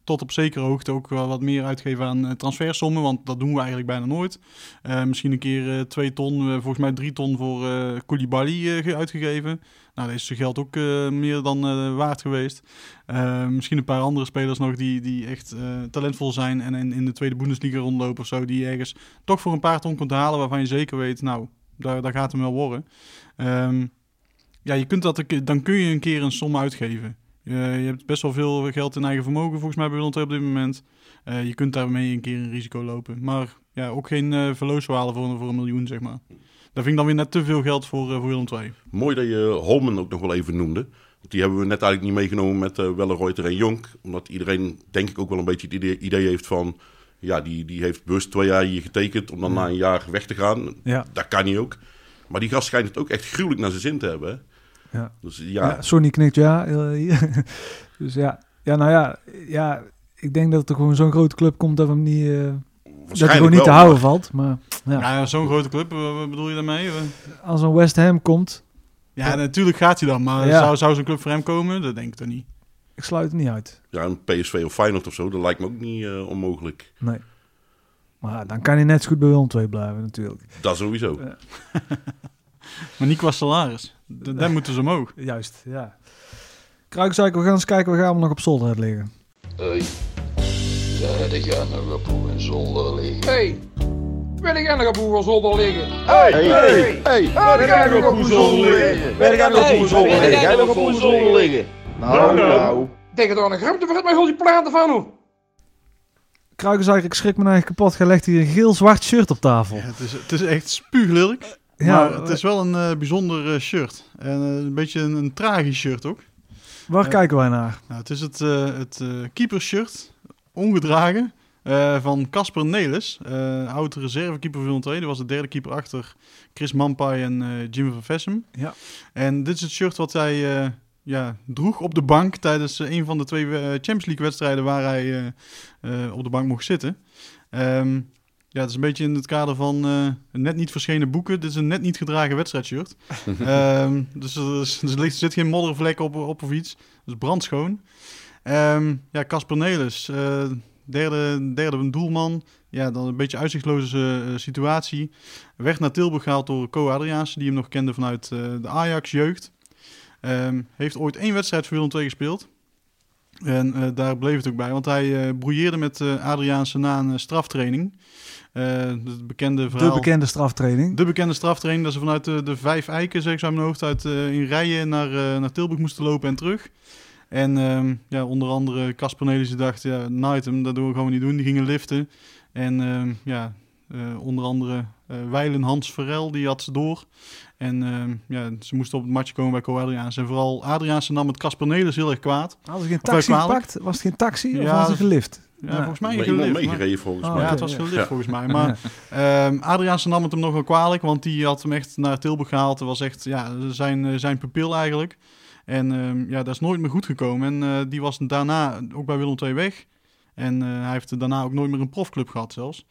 tot op zekere hoogte ook wel wat meer uitgeven aan eh, transfersommen, want dat doen we eigenlijk bijna nooit. Eh, misschien een keer eh, twee ton, eh, volgens mij drie ton voor eh Koulibaly eh, ge- uitgegeven. Nou, daar is zijn geld ook eh, meer dan eh, waard geweest. Eh, misschien een paar andere spelers nog die, die echt eh, talentvol zijn en in, in de tweede Bundesliga rondlopen of zo, die ergens toch voor een paar ton kunt halen waarvan je zeker weet, nou, daar, daar gaat hem wel worden. Ehm, ja, je kunt dat, dan kun je een keer een som uitgeven. Eh, je hebt best wel veel geld in eigen vermogen volgens mij bij Willem op dit moment. Eh, je kunt daarmee een keer een risico lopen. Maar ja, ook geen uh, verlooswalen voor, een- voor een miljoen, zeg maar. Daar vind ik dan weer net te veel geld voor, uh, voor Willem II. Mooi dat je Holmen ook nog wel even noemde. Want die hebben we net eigenlijk niet meegenomen met uh, Welleroyter en Jonk. Omdat iedereen denk ik ook wel een beetje het idee, idee heeft van... Ja, die, die heeft bewust twee jaar hier getekend om dan ja. na een jaar weg te gaan. Ja. Dat kan niet ook. Maar die gast schijnt het ook echt gruwelijk naar zijn zin te hebben. Ja. Dus, ja. ja. Sonny knikt ja. dus ja. ja, nou ja, ja, ik denk dat er gewoon zo'n grote club komt dat we hem niet, uh, dat hij gewoon niet wel, te houden maar... valt. Maar, ja. ja zo'n grote club, wat bedoel je daarmee? Als een West Ham komt. Ja, natuurlijk gaat hij dan, maar ja. zou, zou zo'n club voor hem komen? Dat denk ik toch niet. Ik sluit het niet uit. Ja, een PSV of Feyenoord of zo, dat lijkt me ook niet eh, onmogelijk. Nee. Maar dan kan hij net zo goed bij Willem II blijven natuurlijk. Dat sowieso. Ja. Maar niet qua salaris. D- Daar moeten ze omhoog. Juist, ja. Kruikzeiker, we gaan eens kijken, we gaan nog op zolder uit liggen. Hey, daar de gaan nog op hoe en zolder liggen. Hey, wil ik nog op hoe zolder liggen? Hey, hey, hey, ga ik nog op hoe zolder liggen? Ga ik nog op hoe zolder liggen? Ga ik nog op hoe zolder liggen? Nou, nou. Tegen door een ruimte voor het mij al die planten van hoe. Kruikzeiker, ik schrik me eigenlijk kapot. Jij legt hier een geel-zwart shirt op tafel. Het is, het is echt spuuglelijk. Ja, maar het is wel een eh, bijzonder eh, shirt. En eh, een beetje een, een tragisch shirt ook. Waar Eh, kijken wij naar? Nou, het is het, eh het eh, keepershirt, ongedragen, eh, van Casper Nelis. eh oud reservekeeper van Willem II. Die was de derde keeper achter Chris Mampai en eh, Jimmy van Vessem. Ja. En dit is het shirt wat hij eh, ja, droeg op de bank tijdens eh, een van de twee eh, Champions League wedstrijden waar hij eh, eh, op de bank mocht zitten. Ehm, ja, het is een beetje in het kader van eh, net niet verschenen boeken. Dit is een net niet gedragen wedstrijdshirt. Ehm, dus er, is- er zit geen moddervlek op, op of iets. Dus brandschoon. Ehm ja, Casper Nelis, eh, derde, derde doelman. Ja, dan een beetje uitzichtloze eh, situatie. Werd naar Tilburg gehaald door Co Adriaanse, die hem nog kende vanuit de Ajax-jeugd. Ehm, heeft ooit één wedstrijd voor Willem II gespeeld. En daar bleef het ook bij, want hij brouilleerde met Adriaanse na een straftraining. Eh, het bekende verhaal. De bekende straftraining. De bekende straftraining, dat ze vanuit de, de vijf eiken, zeg ik zo uit mijn hoofd, uit, eh, in rijen naar, eh, naar Tilburg moesten lopen en terug. En ehm, ja, onder andere Casper Nelis die dacht, ja, night hem, dat doen we gewoon niet doen. Die gingen liften. En ehm, ja, eh, onder andere eh Weilen Hans Verrel, die had ze door. En ehm, ja, ze moesten op het matje komen bij Co Adriaans. En vooral Adriaanse nam het Casper Nelis heel erg kwaad. Hadden ze geen eh, taxi gepakt? Was het geen taxi of was het gelift? Ja, volgens mij iemand meegereden volgens Oh, mij. ja, het was gelift Ja. volgens mij. Maar ehm Adriaanse nam het hem nog wel kwalijk, want die had hem echt naar Tilburg gehaald. Het was echt ja, zijn, eh, zijn pupil eigenlijk. En ehm, ja, dat is nooit meer goed gekomen. En eh, die was daarna ook bij Willem II weg. En eh, hij heeft daarna ook nooit meer een profclub gehad zelfs.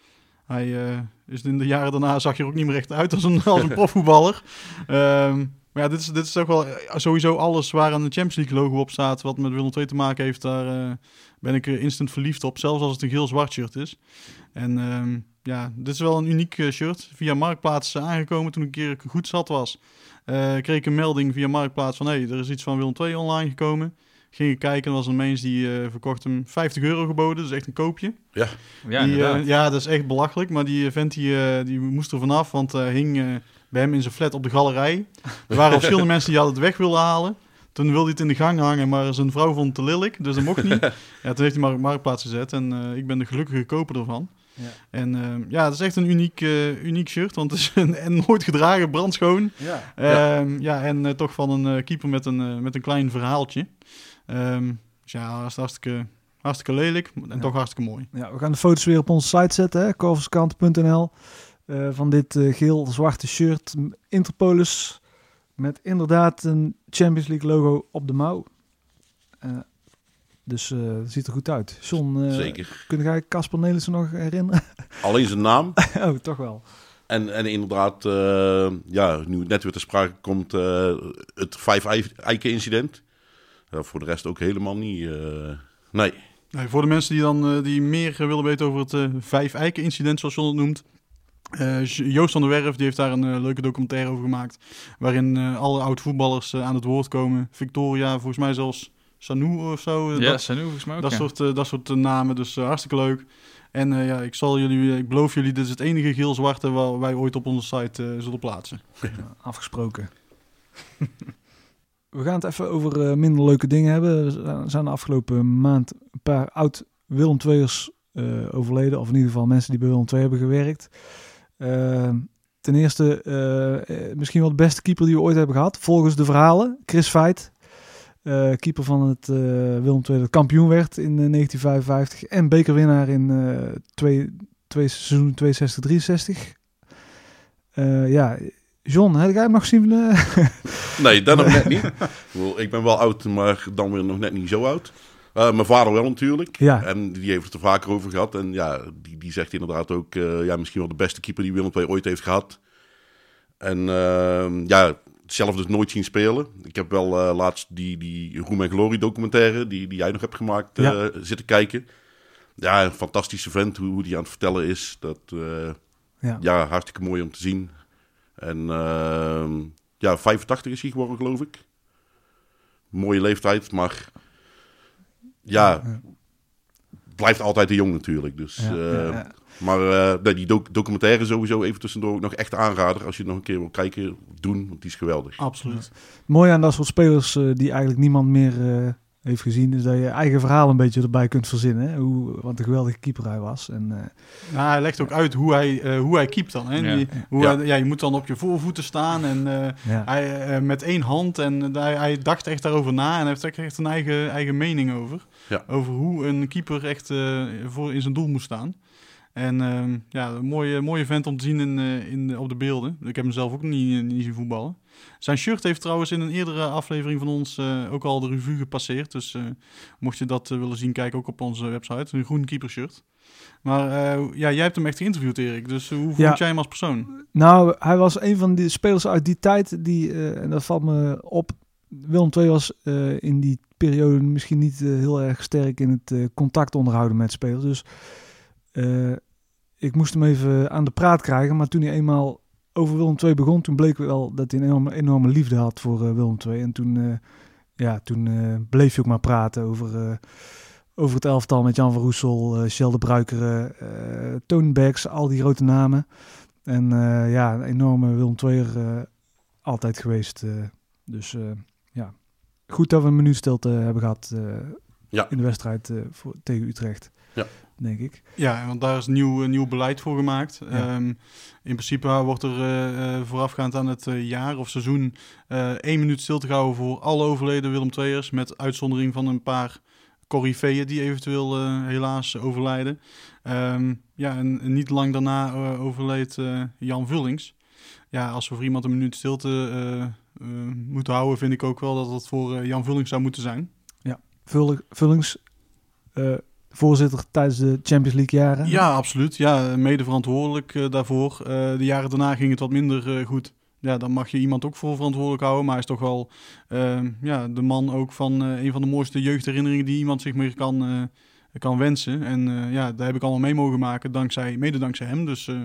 Hij eh, is in de jaren daarna zag je er ook niet meer echt uit als een, als een profvoetballer. Ehm, maar ja, dit is, dit is toch wel sowieso alles waar een Champions League logo op staat, wat met Willem II te maken heeft. Daar eh, ben ik eh, instant verliefd op, zelfs als het een geel-zwart shirt is. En ehm, ja, dit is wel een uniek eh, shirt. Via Marktplaats eh, aangekomen toen ik een keer goed zat was. eh, kreeg ik een melding via Marktplaats van... hé, hey, er is iets van Willem II online gekomen. Ging ik kijken, er was een mens die eh, verkocht hem 50 euro geboden. Dus echt een koopje. Ja. Ja, die, ja, dat is echt belachelijk. Maar die vent die, eh, die moest er vanaf, want hij hing bij hem in zijn flat op de galerij. Er waren verschillende mensen die hadden het weg willen halen. Toen wilde hij het in de gang hangen, maar zijn vrouw vond het te lillik, dus dat mocht niet. ja, toen heeft hij maar op marktplaats gezet en eh, ik ben de gelukkige koper ervan. Ja. En eh, ja, het is echt een uniek, eh, uniek shirt, want het is een, en nooit gedragen, brandschoon. Ja. Ehm, ja. en eh, toch van een keeper met een, met een klein verhaaltje. Ehm, dus ja, dat is hartstikke, hartstikke lelijk en Ja. toch hartstikke mooi. Ja, we gaan de foto's weer op onze site zetten, korverskant.nl. eh, van dit eh, geel-zwarte shirt. Interpolis. Met inderdaad een Champions League logo op de mouw. Eh, dus eh, het ziet er goed uit. John, eh, Zeker. kun jij Casper Nelissen nog herinneren? Alleen zijn naam. oh, toch wel. En, en inderdaad, eh, ja, nu het net weer te sprake komt, eh, het vijf ei- eiken incident. Voor de rest ook helemaal niet. eh, nee. Nee, voor de mensen die dan eh, die meer willen weten over het eh, Vijf Eiken incident, zoals John het noemt. Eh, Joost van der Werf die heeft daar een eh, leuke documentaire over gemaakt. Waarin eh, alle oud-voetballers aan het woord komen. Victoria, volgens mij zelfs Sanou of zo. Ja, dat, Sanou volgens mij ook, Dat ja. soort, eh, dat soort namen, dus hartstikke leuk. En eh, ja, ik, zal jullie, ik beloof jullie, dit is het enige geel-zwarte waar wij ooit op onze site eh, zullen plaatsen. Afgesproken. We gaan het even over eh, minder leuke dingen hebben. Er zijn- de afgelopen maand een paar oud Willem II'ers eh overleden. Of in ieder geval mensen die bij Willem II hebben gewerkt. Eh, ten eerste eh, eh, misschien wel de beste keeper die we ooit hebben gehad. Volgens de verhalen. Chris Veit. eh, keeper van het Willem II dat kampioen werd in eh, 1955. En bekerwinnaar in twee, twee seizoen 62-63. Eh, ja, John, heb jij hem nog gezien? eh? Nee, dat nog net niet. Ik ben wel oud, maar dan weer nog net niet zo oud. Eh, mijn vader wel natuurlijk. Ja. En die heeft het er vaker over gehad. En ja, die, die zegt inderdaad ook... eh, ja, misschien wel de beste keeper die Willem II ooit heeft gehad. En ehm, ja, zelf dus nooit zien spelen. Ik heb wel eh, laatst die, die Roem en Glory documentaire, die, die jij nog hebt gemaakt, Ja. zitten kijken. Ja, een fantastische vent, hoe, hoe die aan het vertellen is. Dat, Ja. ja. hartstikke mooi om te zien. En ehm, ja, 85 is hij geworden, geloof ik. Mooie leeftijd, maar ja, blijft altijd een jong natuurlijk. Dus, Ja, eh, ja, ja. Maar eh, die doc- documentaire sowieso even tussendoor ook nog echt aanrader. Als je het nog een keer wil kijken, doen, want die is geweldig. Absoluut. Mooi aan dat soort spelers eh, die eigenlijk niemand meer eh, heeft gezien, is dat je eigen verhaal een beetje erbij kunt verzinnen. Hè? Hoe, wat een geweldige keeper hij was. En, eh, Nou, hij legt ook uit hoe hij, eh, hoe hij keept dan. Hè? Ja. Die- hoe Ja. hij- ja, je moet dan op je voorvoeten staan en eh, Ja. hij, met één hand. En hij, hij dacht echt daarover na en hij heeft echt- echt een eigen, eigen mening over. Ja. Over hoe een keeper echt eh, voor in zijn doel moet staan. En ehm, ja, een mooie, mooie vent om te zien in, eh, in, op de beelden. Ik heb hem zelf ook niet, niet zien voetballen. Zijn shirt heeft trouwens in een eerdere aflevering van ons eh, ook al de revue gepasseerd. Dus eh, mocht je dat eh, willen zien, kijk ook op onze website. Een groen keepershirt. Maar eh, ja, jij hebt hem echt geïnterviewd, Erik. Dus hoe vond Ja. jij hem als persoon? Nou, hij was een van die spelers uit die tijd die, eh, en dat valt me op, Willem II was eh, in die periode misschien niet eh, heel erg sterk in het eh, contact onderhouden met spelers. Dus ik moest hem even aan de praat krijgen, maar toen hij eenmaal over Willem II begon, toen bleek wel dat hij een enorme, liefde had voor Willem II. En toen, ja, toen bleef je ook maar praten over, over het elftal met Jan van Roessel, eh Shell de Bruikere, eh Tony al die grote namen. En ja, een enorme Willem II'er altijd geweest. dus goed dat we een minuut stilte hebben gehad eh, Ja. in de wedstrijd eh, voor, tegen Utrecht, Ja. denk ik. Ja, want daar is nieuw, een nieuw beleid voor gemaakt. Ja. Ehm, in principe wordt er eh, eh, voorafgaand aan het eh, jaar of seizoen eh, één minuut stilte gehouden voor alle overleden Willem II'ers. Met uitzondering van een paar corifeeën die eventueel eh, helaas overlijden. Ehm, ja, en, en niet lang daarna eh, overleed eh, Jan Vullings. Ja, als we voor iemand een minuut stilte eh, eh, moeten houden, vind ik ook wel dat het voor eh, Jan Vullings zou moeten zijn. Ja, Vul- Vullings, eh, voorzitter tijdens de Champions League jaren. Ja, absoluut. Ja, mede verantwoordelijk eh, daarvoor. Eh, de jaren daarna ging het wat minder eh, goed. Ja, dan mag je iemand ook voor verantwoordelijk houden. Maar hij is toch wel eh, ja, de man ook van eh, een van de mooiste jeugdherinneringen die iemand zich meer kan, eh, kan wensen. En eh, ja, daar heb ik allemaal mee mogen maken, dankzij, mede dankzij hem. Dus eh,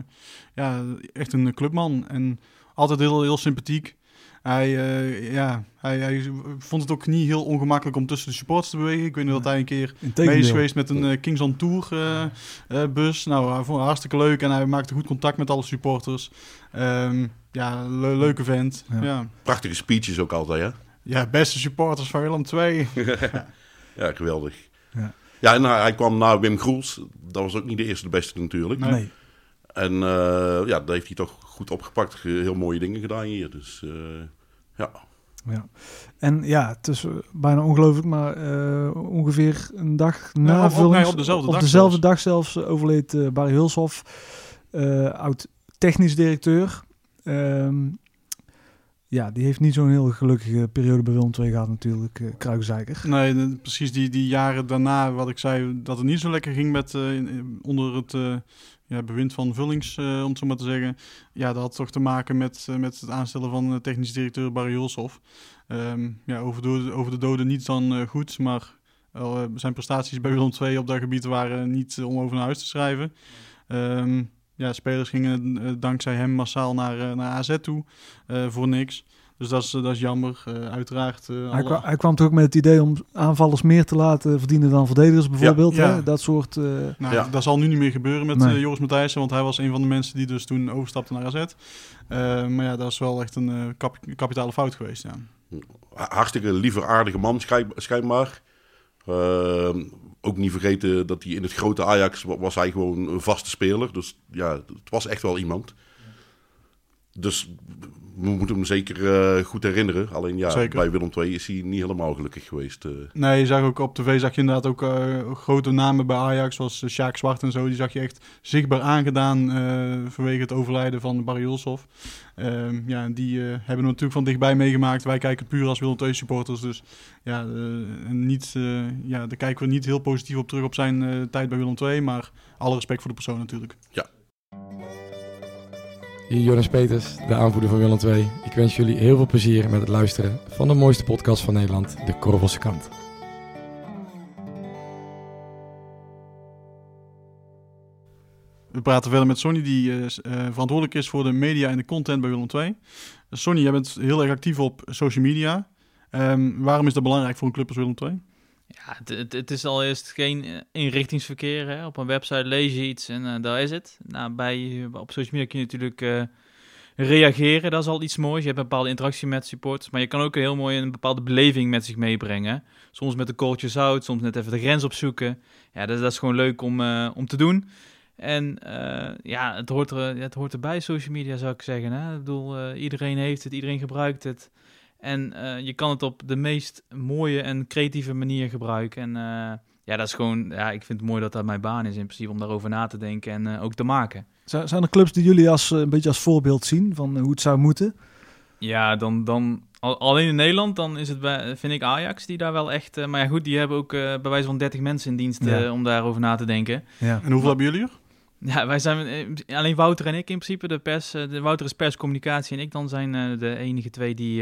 ja, echt een clubman. En altijd heel, heel sympathiek. Hij, eh, ja, hij, hij vond het ook niet heel ongemakkelijk om tussen de supporters te bewegen. Ik weet nog dat hij een keer Integendeel. mee is geweest met een eh, Kings on Tour eh, eh, bus. Nou, hij vond het hartstikke leuk en hij maakte goed contact met alle supporters. Ehm, ja, le- leuke vent. Ja. Ja. Prachtige speeches ook altijd, hè? Ja. beste supporters van Willem II. ja, geweldig. Ja. Ja, en hij, hij kwam na Wim Groels. Dat was ook niet de eerste de beste natuurlijk. Nee. Nee. En eh, ja, dat heeft hij toch goed opgepakt. Ge- Heel mooie dingen gedaan hier. Dus eh, ja. Ja. En ja, het is eh, bijna ongelooflijk, maar eh, ongeveer een dag na op- op- Vullings- nee, op dezelfde op dag dezelfde zelfs. dag zelfs overleed eh, Barry Hulshoff, eh, oud technisch directeur. Ehm, ja, die heeft niet zo'n heel gelukkige periode bij Willem II gehad natuurlijk, Kruikzeiker. Nee, de- precies die, die jaren daarna, wat ik zei, dat het niet zo lekker ging met, eh, onder het eh, ja, bewind van Vullings, eh, om het zo maar te zeggen. Ja, dat had toch te maken met, eh, met het aanstellen van eh, technisch directeur Barry Hulshoff. Ehm, ja, over, de, over de doden niet dan goed, maar zijn prestaties bij Willem II op dat gebied waren niet om over naar huis te schrijven. Ehm, ja, spelers gingen dankzij hem massaal naar, naar AZ toe voor niks. Dus dat is, eh, dat is jammer. Eh, uiteraard. eh, Hij, alle- kwa- hij kwam toch ook met het idee om aanvallers meer te laten verdienen dan verdedigers bijvoorbeeld. Ja. Hè? Dat soort... eh, Nou, Ja. dat zal nu niet meer gebeuren met Nee. Joris Matthijssen, want hij was een van de mensen die dus toen overstapte naar AZ. Eh, maar ja, dat is wel echt een eh, kap- kapitale fout geweest, ja. Hartstikke lieve, aardige man schijn- schijnbaar. Ehm, ook niet vergeten dat hij in het grote Ajax wa- was hij gewoon een vaste speler. Dus ja, het was echt wel iemand. Dus we moeten hem zeker eh, goed herinneren. Alleen ja, Zeker. bij Willem II is hij niet helemaal gelukkig geweest. eh. Nee, je zag ook op tv zag je inderdaad ook eh, grote namen bij Ajax, zoals Sjaak Zwart en zo. Die zag je echt zichtbaar aangedaan vanwege het overlijden van Barry Hulshoff. Ehm, ja, die hebben we natuurlijk van dichtbij meegemaakt. Wij kijken puur als Willem II supporters. Dus ja, niet, ja, daar kijken we niet heel positief op terug op zijn tijd bij Willem II. Maar alle respect voor de persoon natuurlijk. Hier Jonas Peters, de aanvoerder van Willem II. Ik wens jullie heel veel plezier met het luisteren van de mooiste podcast van Nederland, de Korvelse Kant. We praten verder met Sonny, die eh, eh, verantwoordelijk is voor de media en de content bij Willem II. Dus Sonny, jij bent heel erg actief op social media. Ehm, waarom is dat belangrijk voor een club als Willem II? Ja, het, het, is allereerst geen eh, inrichtingsverkeer. Hè. Op een website lees je iets en eh, daar is het. Nou, bij, op social media kun je natuurlijk eh, reageren. Dat is al iets moois. Je hebt een bepaalde interactie met supporters. Maar je kan ook heel mooi een bepaalde beleving met zich meebrengen. Soms met een kooltje zout, soms net even de grens opzoeken. Ja, dat, dat is gewoon leuk om, eh, om te doen. En eh, ja, het hoort, er, het hoort erbij, social media zou ik zeggen. Hè? Ik eh, iedereen heeft het, iedereen gebruikt het. En eh, je kan het op de meest mooie en creatieve manier gebruiken. En eh, ja, dat is gewoon, ja, ik vind het mooi dat dat mijn baan is in principe om daarover na te denken en eh, ook te maken. Zijn, zijn er clubs die jullie als, een beetje als voorbeeld zien van hoe het zou moeten? Ja, dan, dan al- alleen in Nederland, dan is het bij, vind ik Ajax die daar wel echt. maar ja, goed, die hebben ook eh, bij wijze van 30 mensen in dienst Ja. om daarover na te denken. Ja. En hoeveel hebben jullie er? Ja, wij zijn eh, alleen Wouter en ik in principe. De pers, eh, de Wouter is perscommunicatie en ik dan zijn eh, de enige twee die,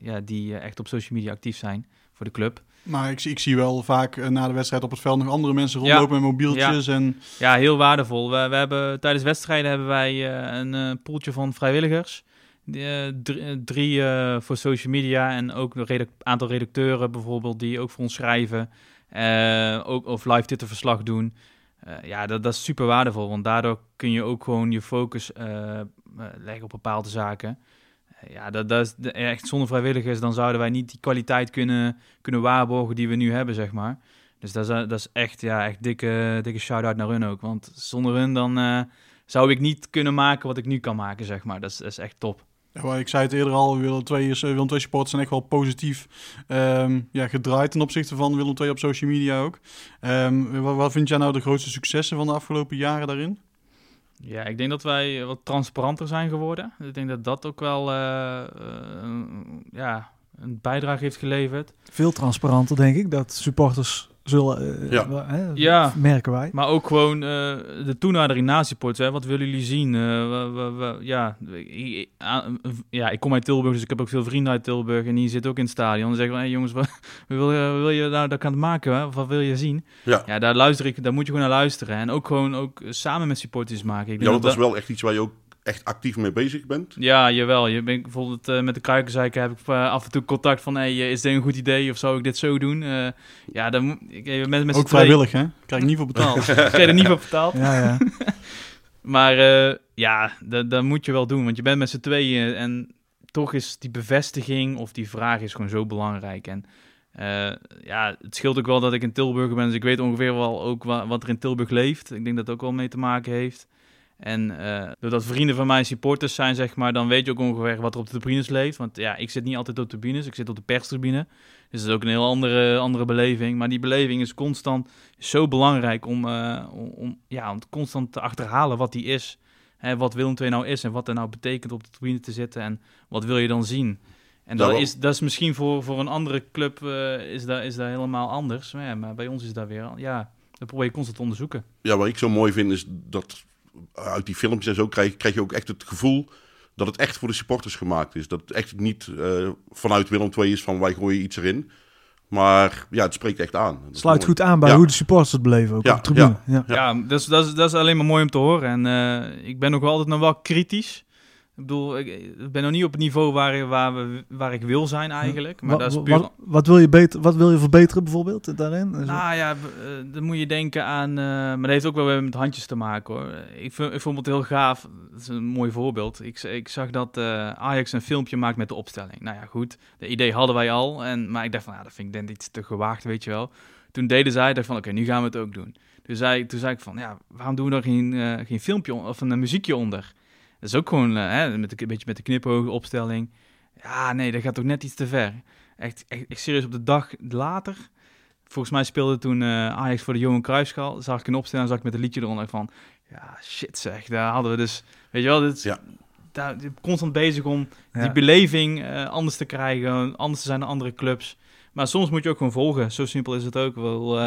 ja, die echt op social media actief zijn voor de club. Maar ik, zie- ik zie wel vaak na de wedstrijd op het veld nog andere mensen Ja. rondlopen met mobieltjes. Ja. En Ja, heel waardevol. We, we hebben, tijdens wedstrijden hebben wij een poeltje van vrijwilligers. Drie drie, voor social media en ook een aantal redacteuren bijvoorbeeld die ook voor ons schrijven. Ook of live Twitterverslag doen. Eh, ja, dat, dat is super waardevol, want daardoor kun je ook gewoon je focus eh, leggen op bepaalde zaken. Ja, dat, dat is echt zonder vrijwilligers, dan zouden wij niet die kwaliteit kunnen, kunnen waarborgen die we nu hebben, zeg maar. Dus dat is, dat is echt, ja, echt dikke, dikke shout-out naar hun ook. Want zonder hun dan zou ik niet kunnen maken wat ik nu kan maken, zeg maar. Dat is, dat is echt top. Ik zei het eerder al, Willem II, is, eh, Willem II supporters zijn echt wel positief ehm, ja, gedraaid ten opzichte van Willem II op social media ook. Ehm, wat, wat vind jij nou de grootste successen van de afgelopen jaren daarin? Ja, ik denk dat wij wat transparanter zijn geworden. Ik denk dat dat ook wel eh, eh, ja, een bijdrage heeft geleverd. Veel transparanter, denk ik, dat supporters zullen, eh, Ja. wel, hè, Ja, merken wij. maar ook gewoon eh, de toenadering na supporters. Hè. Wat willen jullie zien? Eh, we- we- we- ja, ik, ja, ik kom uit Tilburg, dus ik heb ook veel vrienden uit Tilburg. En die zitten ook in het stadion. Dan zeggen we, hey, jongens, wat, wat wil, wil je nou dat kan het maken? Hè? Of wat wil je zien? Ja. ja, daar luister ik, daar moet je gewoon naar luisteren. En ook gewoon ook samen met supporters maken. Ik Ja, dat is wel echt iets waar je ook echt actief mee bezig bent. Ja, jawel. Je bent bijvoorbeeld eh, met de kruikenzeiker heb ik eh, af en toe contact van, hey, eh, is dit een goed idee of zou ik dit zo doen? Eh, ja, dan moet ik even met, met Ook vrijwillig, hè? Krijg ik niet voor betaald. krijg er niet voor betaald. Ja, ja. maar eh, ja, dat, dat moet je wel doen, want je bent met z'n tweeën en toch is die bevestiging of die vraag is gewoon zo belangrijk. En eh, ja, het scheelt ook wel dat ik in Tilburg ben, dus ik weet ongeveer wel ook wa- wat er in Tilburg leeft. Ik denk dat dat ook wel mee te maken heeft. En eh, doordat vrienden van mij supporters zijn, zeg maar, dan weet je ook ongeveer wat er op de tribunes leeft. Want ja, ik zit niet altijd op de tribunes, ik zit op de perstribune. Dus dat is ook een heel andere, andere beleving. Maar die beleving is constant zo belangrijk om, eh, om, ja, om constant te achterhalen wat die is. Hè, wat Willem II nou is en wat er nou betekent op de tribune te zitten. En wat wil je dan zien? En dat, wel- is, dat is misschien voor, voor een andere club eh, is, dat, is dat helemaal anders. Maar, ja, maar bij ons is dat weer, ja, dat probeer je constant te onderzoeken. Ja, wat ik zo mooi vind is dat uit die filmpjes en zo krijg, krijg je ook echt het gevoel dat het echt voor de supporters gemaakt is. Dat het echt niet eh, vanuit Willem II is van wij gooien iets erin. Maar ja, het spreekt echt aan. Dat Sluit goed aan bij Ja. hoe de supporters het beleven, ook Ja, op de tribune. ja. Ja. Ja, dat, is, dat, is, dat is alleen maar mooi om te horen. En eh, ik ben ook wel altijd nog wel kritisch. Ik bedoel, ik, ben nog niet op het niveau waar, waar, we, waar ik wil zijn eigenlijk. Maar Wat, dat is puur... wat, wat wil je beter, wat wil je verbeteren bijvoorbeeld daarin? Nou ja, eh, dan moet je denken aan... eh, maar dat heeft ook wel weer met handjes te maken hoor. Ik vind, ik vond het heel gaaf. Dat is een mooi voorbeeld. Ik, ik zag dat eh, Ajax een filmpje maakt met de opstelling. Nou ja, goed. De idee hadden wij al. En, maar ik dacht van, ja, dat vind ik denk iets te gewaagd, weet je wel. Toen deden zij, dacht van, oké, nu gaan we het ook doen. Toen zei, toen zei ik van, ja, waarom doen we er geen, geen filmpje of een muziekje onder? Dat is ook gewoon eh, hè, met een beetje met de knipogen opstelling. Ja, nee, dat gaat toch net iets te ver. Echt, echt, echt serieus op de dag later. Volgens mij speelde toen eh, Ajax voor de Johan Cruijffschaal. Zag ik een opstelling en zag ik met een liedje eronder van... Ja, shit zeg, daar hadden we dus... Weet je wel, dit, is- daar, constant bezig om die Ja. beleving eh, anders te krijgen. Anders te zijn dan andere clubs. Maar soms moet je ook gewoon volgen. Zo simpel is het ook wel.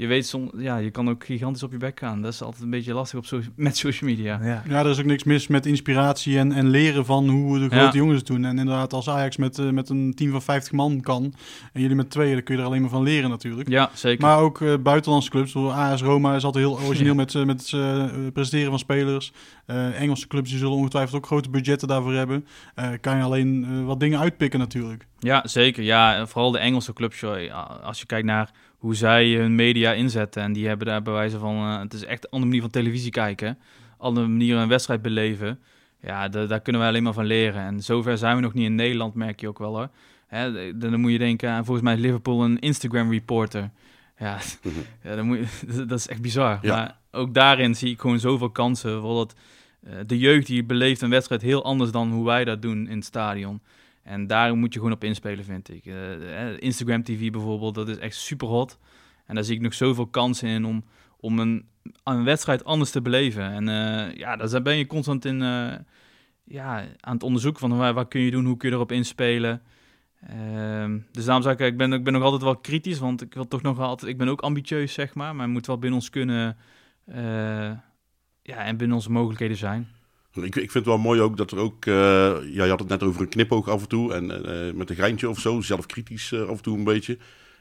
Je weet, som, ja, je kan ook gigantisch op je bek gaan. Dat is altijd een beetje lastig op so met social media. Ja. Ja, er is ook niks mis met inspiratie en, en leren van hoe de grote Ja. jongens het doen. En inderdaad, als Ajax met, eh, met een team van 50 man kan en jullie met tweeën, dan kun je er alleen maar van leren natuurlijk. Ja, zeker. Maar ook eh, buitenlandse clubs, zoals AS Roma is altijd heel origineel met, eh, met het presenteren van spelers. Eh, Engelse clubs die zullen ongetwijfeld ook grote budgetten daarvoor hebben. Eh, kan je alleen wat dingen uitpikken natuurlijk. Ja, zeker. Ja, en vooral de Engelse clubs. joh. Als je kijkt naar hoe zij hun media inzetten. En die hebben daar bij wijze van... eh, het is echt een andere manier van televisie kijken. Andere manier een wedstrijd beleven. Ja, da- daar kunnen wij alleen maar van leren. En zover zijn we nog niet in Nederland, merk je ook wel hoor. Hè, de- dan moet je denken aan volgens mij is Liverpool een Instagram reporter. Ja, ja dan moet je, dat is echt bizar. Ja. Maar ook daarin zie ik gewoon zoveel kansen. Bijvoorbeeld eh, de jeugd die beleeft een wedstrijd heel anders dan hoe wij dat doen in het stadion. En daar moet je gewoon op inspelen, vind ik. Eh, eh, Instagram TV bijvoorbeeld, dat is echt super hot. En daar zie ik nog zoveel kansen in om, om een, een wedstrijd anders te beleven. En eh, ja, daar ben je constant in ja, aan het onderzoeken van waar, wat kun je doen, hoe kun je erop inspelen. Ehm, dus daarom zeg ik, ik ben, ik ben nog altijd wel kritisch, want ik wil toch nog altijd, ik ben ook ambitieus, zeg maar. Maar moet wel binnen ons kunnen, ja, en binnen onze mogelijkheden zijn. Ik, ik vind het wel mooi ook dat er ook, eh, ja, je had het net over een knipoog af en toe en eh, met een geintje of zo, zelfkritisch eh, af en toe een beetje.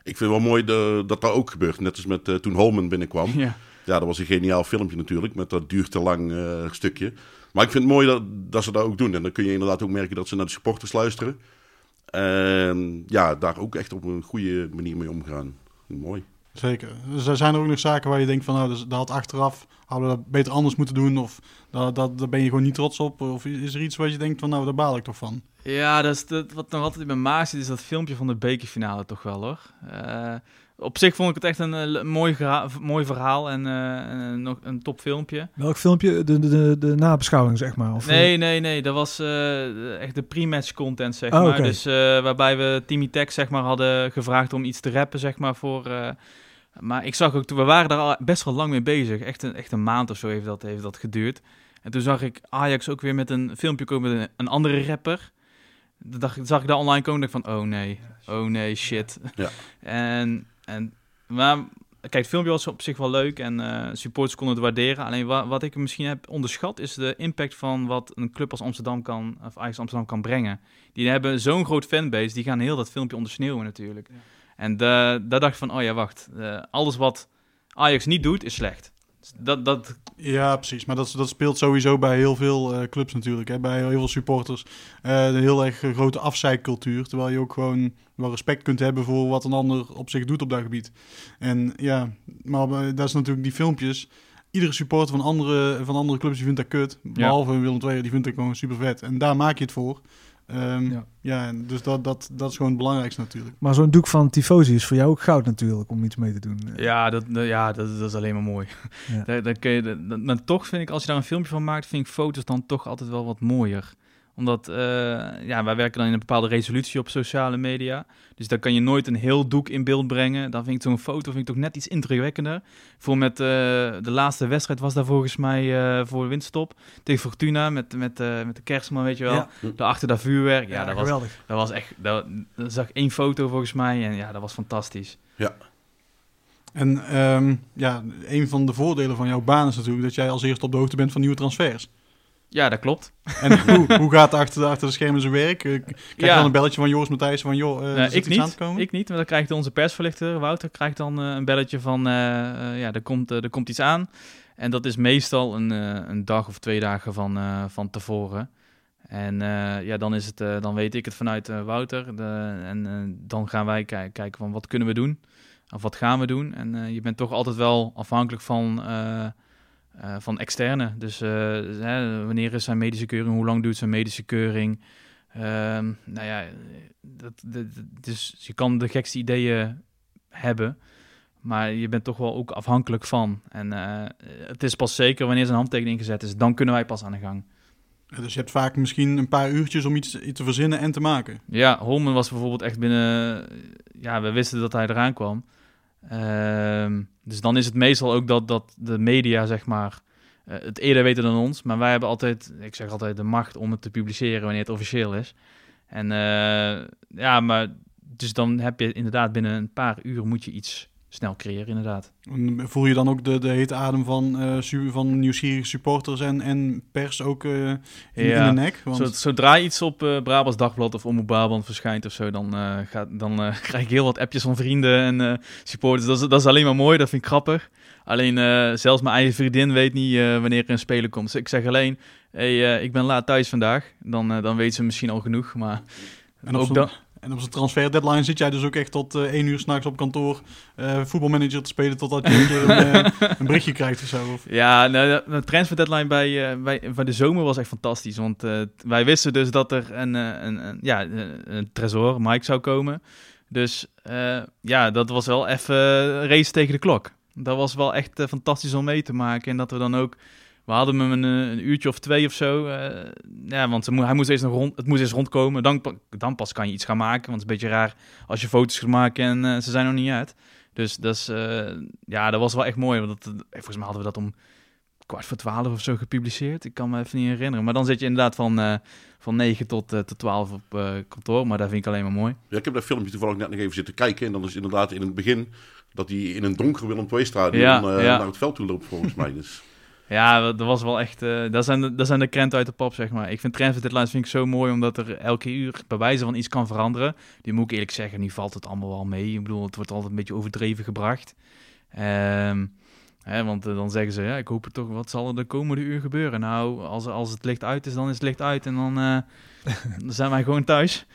Ik vind het wel mooi de- dat dat ook gebeurt, net als met eh, toen Holman binnenkwam. Ja. Ja, dat was een geniaal filmpje natuurlijk, met dat duurt te lang eh, stukje. Maar ik vind het mooi dat, dat ze dat ook doen. En dan kun je inderdaad ook merken dat ze naar de supporters luisteren. En ja, daar ook echt op een goede manier mee omgaan. Mooi. Zeker. Dus er zijn er ook nog zaken waar je denkt van, nou, dus, dat had achteraf, hadden we dat beter anders moeten doen. Of dat, dat, daar ben je gewoon niet trots op. Of is er iets waar je denkt van, nou, daar baal ik toch van. Ja, dat is dat, wat nog altijd in mijn maag zit, is dat filmpje van de bekerfinale toch wel hoor. Eh, op zich vond ik het echt een, eh, le- mooi, mooi verhaal en eh, nog een top filmpje. Welk filmpje? De, de, de, de nabeschouwing, zeg maar? Of, Nee, nee, nee. Dat was eh, echt de pre-match content, zeg Oh, maar. Dus eh, waarbij we Timmy Tech, zeg maar, hadden gevraagd om iets te rappen, zeg maar, voor... maar ik zag ook, toen- we waren daar al best wel lang mee bezig. Echt een, echt een maand of zo heeft dat, heeft dat geduurd. En toen zag ik Ajax ook weer met een filmpje komen met een, een andere rapper. Toen dacht, ik- zag ik daar online komen en dacht ik van, oh nee, oh nee, shit. Ja. en, en, maar kijk, het filmpje was op zich wel leuk en eh supporters konden het waarderen. Alleen wa- wat ik misschien heb onderschat is de impact van wat een club als Amsterdam kan, of Ajax Amsterdam kan brengen. Die hebben zo'n groot fanbase, die gaan heel dat filmpje ondersneeuwen natuurlijk. En da- daar dacht ik van, oh ja, wacht, eh, alles wat Ajax niet doet is slecht. Dat, dat, Ja, precies. Maar dat, dat speelt sowieso bij heel veel eh, clubs natuurlijk. Hè? Bij heel veel supporters. Eh een heel erg eh, grote afzeikcultuur. Terwijl je ook gewoon wel respect kunt hebben voor wat een ander op zich doet op dat gebied. En ja, maar dat is natuurlijk die filmpjes. Iedere supporter van andere, van andere clubs die vindt dat kut. Behalve Willem II, die vindt dat gewoon super vet. En daar maak je het voor. Ehm, Ja. dus dat, dat, dat is gewoon het belangrijkste natuurlijk. Maar zo'n doek van Tifosi is voor jou ook goud natuurlijk, om iets mee te doen. Ja, dat, ja dat, dat is alleen maar mooi. Ja. Daar, daar kun je, dat- maar toch vind ik, als je daar een filmpje van maakt, vind ik foto's dan toch altijd wel wat mooier. Omdat, eh, ja, wij werken dan in een bepaalde resolutie op sociale media. Dus daar kan je nooit een heel doek in beeld brengen. Dan vind ik zo'n foto vind ik toch net iets indrukwekkender. Voor met eh, de laatste wedstrijd was daar volgens mij eh, voor de winststop. Tegen Fortuna met, met, eh, met de kerstman, weet je wel. Ja. Daarachter dat vuurwerk. Ja, Ja, dat, was, geweldig. dat was echt... Dat, dat zag één foto volgens mij en ja, dat was fantastisch. Ja. En ehm, ja, een van de voordelen van jouw baan is natuurlijk dat jij als eerste op de hoogte bent van nieuwe transfers. Ja, dat klopt. En hoe, hoe gaat achter, de- achter de schermen zijn werk? Eh, Krijg je Ja. dan een belletje van Joris Matthijs van joh, er zit ik, iets aan niet, te komen? ik niet, maar dan krijgt onze persverlichter, Wouter, krijgt dan eh, een belletje van, ja, er komt, er komt iets aan. En dat is meestal een, een dag of twee dagen van, van tevoren. En ja, dan, is het, dan weet ik het vanuit Wouter. De, en dan gaan wij ki- kijken van wat kunnen we doen? Of wat gaan we doen? En je bent toch altijd wel afhankelijk van, eh, van externe. Dus eh, hè, wanneer is zijn medische keuring? Hoe lang duurt zijn medische keuring? Ehm, nou ja, dat, dat, dus je kan de gekste ideeën hebben, maar je bent toch wel ook afhankelijk van. En eh, het is pas zeker wanneer zijn handtekening gezet is, dan kunnen wij pas aan de gang. Dus je hebt vaak misschien een paar uurtjes om iets, iets te verzinnen en te maken. Ja, Holmen was bijvoorbeeld echt binnen... Ja, we wisten dat hij eraan kwam. Ehm, dus dan is het meestal ook dat, dat de media, zeg maar, eh, het eerder weten dan ons. Maar wij hebben altijd, ik zeg altijd, de macht om het te publiceren wanneer het officieel is. En eh, ja, maar dus dan heb je inderdaad binnen een paar uur moet je iets snel creëren inderdaad. Voel je dan ook de, de hete adem van, su- van nieuwsgierige supporters en, en pers ook eh, in, in de nek? Want... Zo- Zodra iets op eh Brabants Dagblad of Omroep Brabant verschijnt of zo, dan, gaat, dan krijg ik heel wat appjes van vrienden en supporters. Dat is, dat is alleen maar mooi, dat vind ik grappig. Alleen zelfs mijn eigen vriendin weet niet wanneer er een speler komt. Dus ik zeg alleen, hey, ik ben laat thuis vandaag. Dan, dan weet ze misschien al genoeg, maar En ook dan... En op zijn transfer deadline zit jij dus ook echt tot eh 1 uur s'nachts op kantoor eh, voetbalmanager te spelen totdat je een keer eh, berichtje krijgt of zo. Of... Ja, nou, de, transfer deadline bij, bij, de zomer was echt fantastisch. Want wij wisten dus dat er een, een, een, ja, een, tresor, Mike, zou komen. Dus ja, dat was wel even race tegen de klok. Dat was wel echt fantastisch om mee te maken. En dat we dan ook... We hadden hem een, eh, een uurtje of twee of zo. eh, ja, want hij moest eerst nog rond, het moest eerst rondkomen. Dan, dan pas kan je iets gaan maken. Want het is een beetje raar als je foto's gaat maken en eh, ze zijn nog niet uit. Dus dat is, ja, dat was wel echt mooi. Want dat, volgens mij hadden we dat om kwart voor twaalf of zo gepubliceerd. Ik kan me even niet herinneren. Maar dan zit je inderdaad van, eh van 9 tot, eh, tot 12 op kantoor. Maar dat vind ik alleen maar mooi. Ja, ik heb dat filmpje toevallig net nog even zitten kijken. En dan is inderdaad in het begin dat hij in een donker Willem II-stadion Ja, ja. naar het veld toe loopt, volgens mij. Dus. Ja, dat was wel echt... eh dat, zijn de, dat zijn de krenten uit de pap, zeg maar. Ik vind transfer deadlines vind ik zo mooi, omdat er elke uur bij wijze van iets kan veranderen. Die moet ik eerlijk zeggen, nu valt het allemaal wel mee. Ik bedoel, het wordt altijd een beetje overdreven gebracht. Ehm, hè, want eh, dan zeggen ze, ja, ik hoop het toch, wat zal er de komende uur gebeuren? Nou, als, als het licht uit is, dan is het licht uit en dan, eh, dan zijn wij gewoon thuis.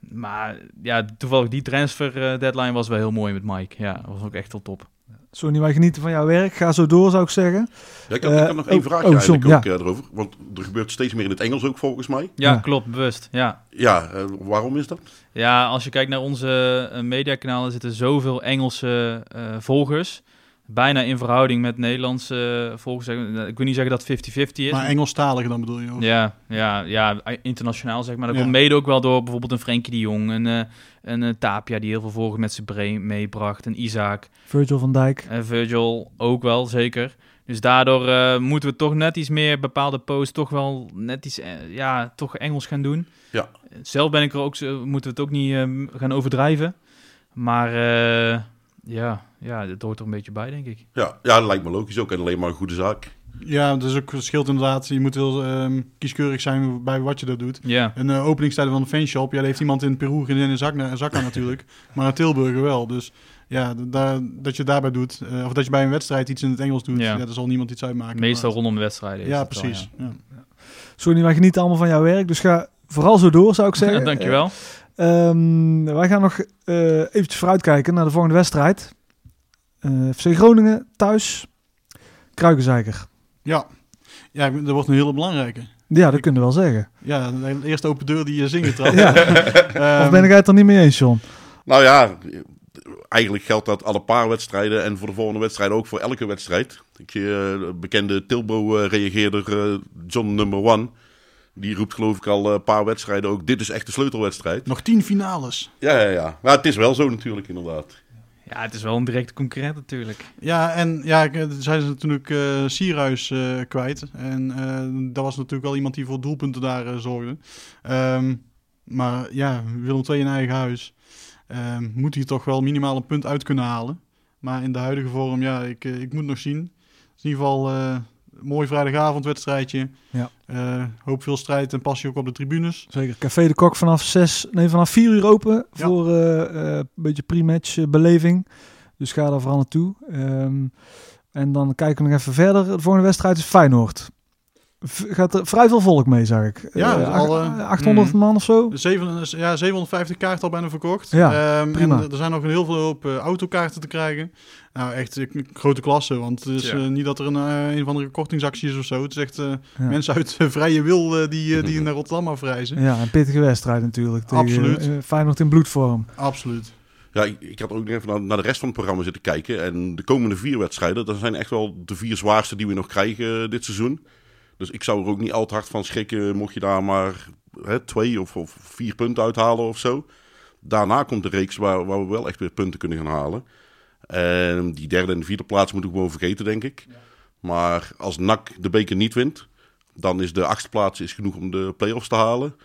Maar ja, toevallig die transfer deadline was wel heel mooi met Mike. Ja, dat was ook echt wel top. Sorry, wij genieten van jouw werk. Ga zo door, zou ik zeggen. Ja, ik, had, ik Eh, had nog één oh, vraagje oh, eigenlijk ook ja. eh, erover. Want er gebeurt steeds meer in het Engels ook, volgens mij. Ja, klopt, bewust. Ja. Ja, eh, waarom is dat? Ja, als je kijkt naar onze uh, mediakanalen zitten zoveel Engelse uh, volgers. Bijna in verhouding met Nederlandse uh, volgers. Ik wil niet zeggen dat 50-50 is. Maar Engelstalige dan bedoel je? Of? Ja, ja, ja, internationaal zeg maar. Dat Ja. komt mede ook wel door bijvoorbeeld een Frenkie de Jong. Een, uh, een uh, Tapia die heel veel volgers met zijn brein meebracht. Een Isaac. Virgil van Dijk. En Virgil ook wel, zeker. Dus daardoor uh, moeten we toch net iets meer bepaalde posts toch wel net iets, uh, ja, toch Engels gaan doen. Ja. Zelf ben ik er ook, moeten we het ook niet uh, gaan overdrijven. Maar uh, ja, ja, het hoort er een beetje bij, denk ik. Ja, ja, dat lijkt me logisch ook. En alleen maar een goede zaak. Ja, dus ook verschilt inderdaad. Je moet heel um, kieskeurig zijn bij wat je dat doet. Ja. Een uh, openingstijden van een fanshop, ja, daar heeft iemand in Peru geen in zak, een zak aan natuurlijk. Maar in Tilburg wel. Dus ja, da, dat je daarbij doet, uh, of dat je bij een wedstrijd iets in het Engels doet, ja. ja daar zal niemand iets uitmaken. Meestal maar... rondom de wedstrijden. Ja, precies. Wel, ja. Ja. Sorry, wij genieten allemaal van jouw werk, dus ga vooral zo door, zou ik zeggen. Dankjewel. Uh, um, wij gaan nog uh, eventjes vooruitkijken naar de volgende wedstrijd. Uh, FC Groningen thuis, Kruikenzeiker. Ja. ja, dat wordt een hele belangrijke. Ja, dat kunnen we wel zeggen. Ja, de eerste open deur die je zingen trap. ja. um, of ben ik het er niet mee eens, John? Nou ja, eigenlijk geldt dat alle paar wedstrijden en voor de volgende wedstrijd ook voor elke wedstrijd. Ik, uh, bekende Tilbo-reageerder uh, John Number One, die roept geloof ik al een paar wedstrijden ook, dit is echt de sleutelwedstrijd. Nog tien finales. Ja, ja, ja. Maar het is wel zo natuurlijk inderdaad. Ja, het is wel een directe concurrent natuurlijk. Ja, en ja, zijn ze natuurlijk uh, Sierhuis uh, kwijt. En dat was natuurlijk wel iemand die voor doelpunten daar zorgde. Um, maar ja, Willem II in eigen huis. Um, moet hier toch wel minimaal een punt uit kunnen halen. Maar in de huidige vorm, ja, ik, ik moet nog zien. In ieder geval mooi vrijdagavondwedstrijdje. Ja. Uh, hoop veel strijd en passie ook op de tribunes. Zeker. Café de Kok vanaf zes, nee, vanaf vier uur open voor uh, uh, een beetje pre-match beleving. Dus ga daar vooral naartoe. Um, en dan kijken we nog even verder. De volgende wedstrijd is Feyenoord. Gaat er vrij veel volk mee, zag ik. Ja, uh, al, 800 mm. man of zo. Zeven, ja, 750 kaarten al bijna verkocht. Ja, um, en er zijn nog heel veel op autokaarten te krijgen. Nou, echt een grote klasse. Want het is ja. uh, niet dat er een, uh, een van de kortingsacties is of zo. Het is echt uh, ja. mensen uit vrije wil die, die naar Rotterdam afreizen. Ja, een pittige wedstrijd natuurlijk. Tegen, Absoluut. Feyenoord in bloedvorm. Absoluut. Ja, ik, ik had ook nog even naar, naar, de rest van het programma zitten kijken. En de komende vier wedstrijden, dat zijn echt wel de vier zwaarste die we nog krijgen dit seizoen. Dus ik zou er ook niet al te hard van schrikken mocht je daar maar hè, twee of, of, vier punten uithalen of zo. Daarna komt de reeks waar, waar we wel echt weer punten kunnen gaan halen. En die derde en de vierde plaats moeten we gewoon vergeten, denk ik. Ja. Maar als NAC de beker niet wint, dan is de achtste plaats is genoeg om de play-offs te halen.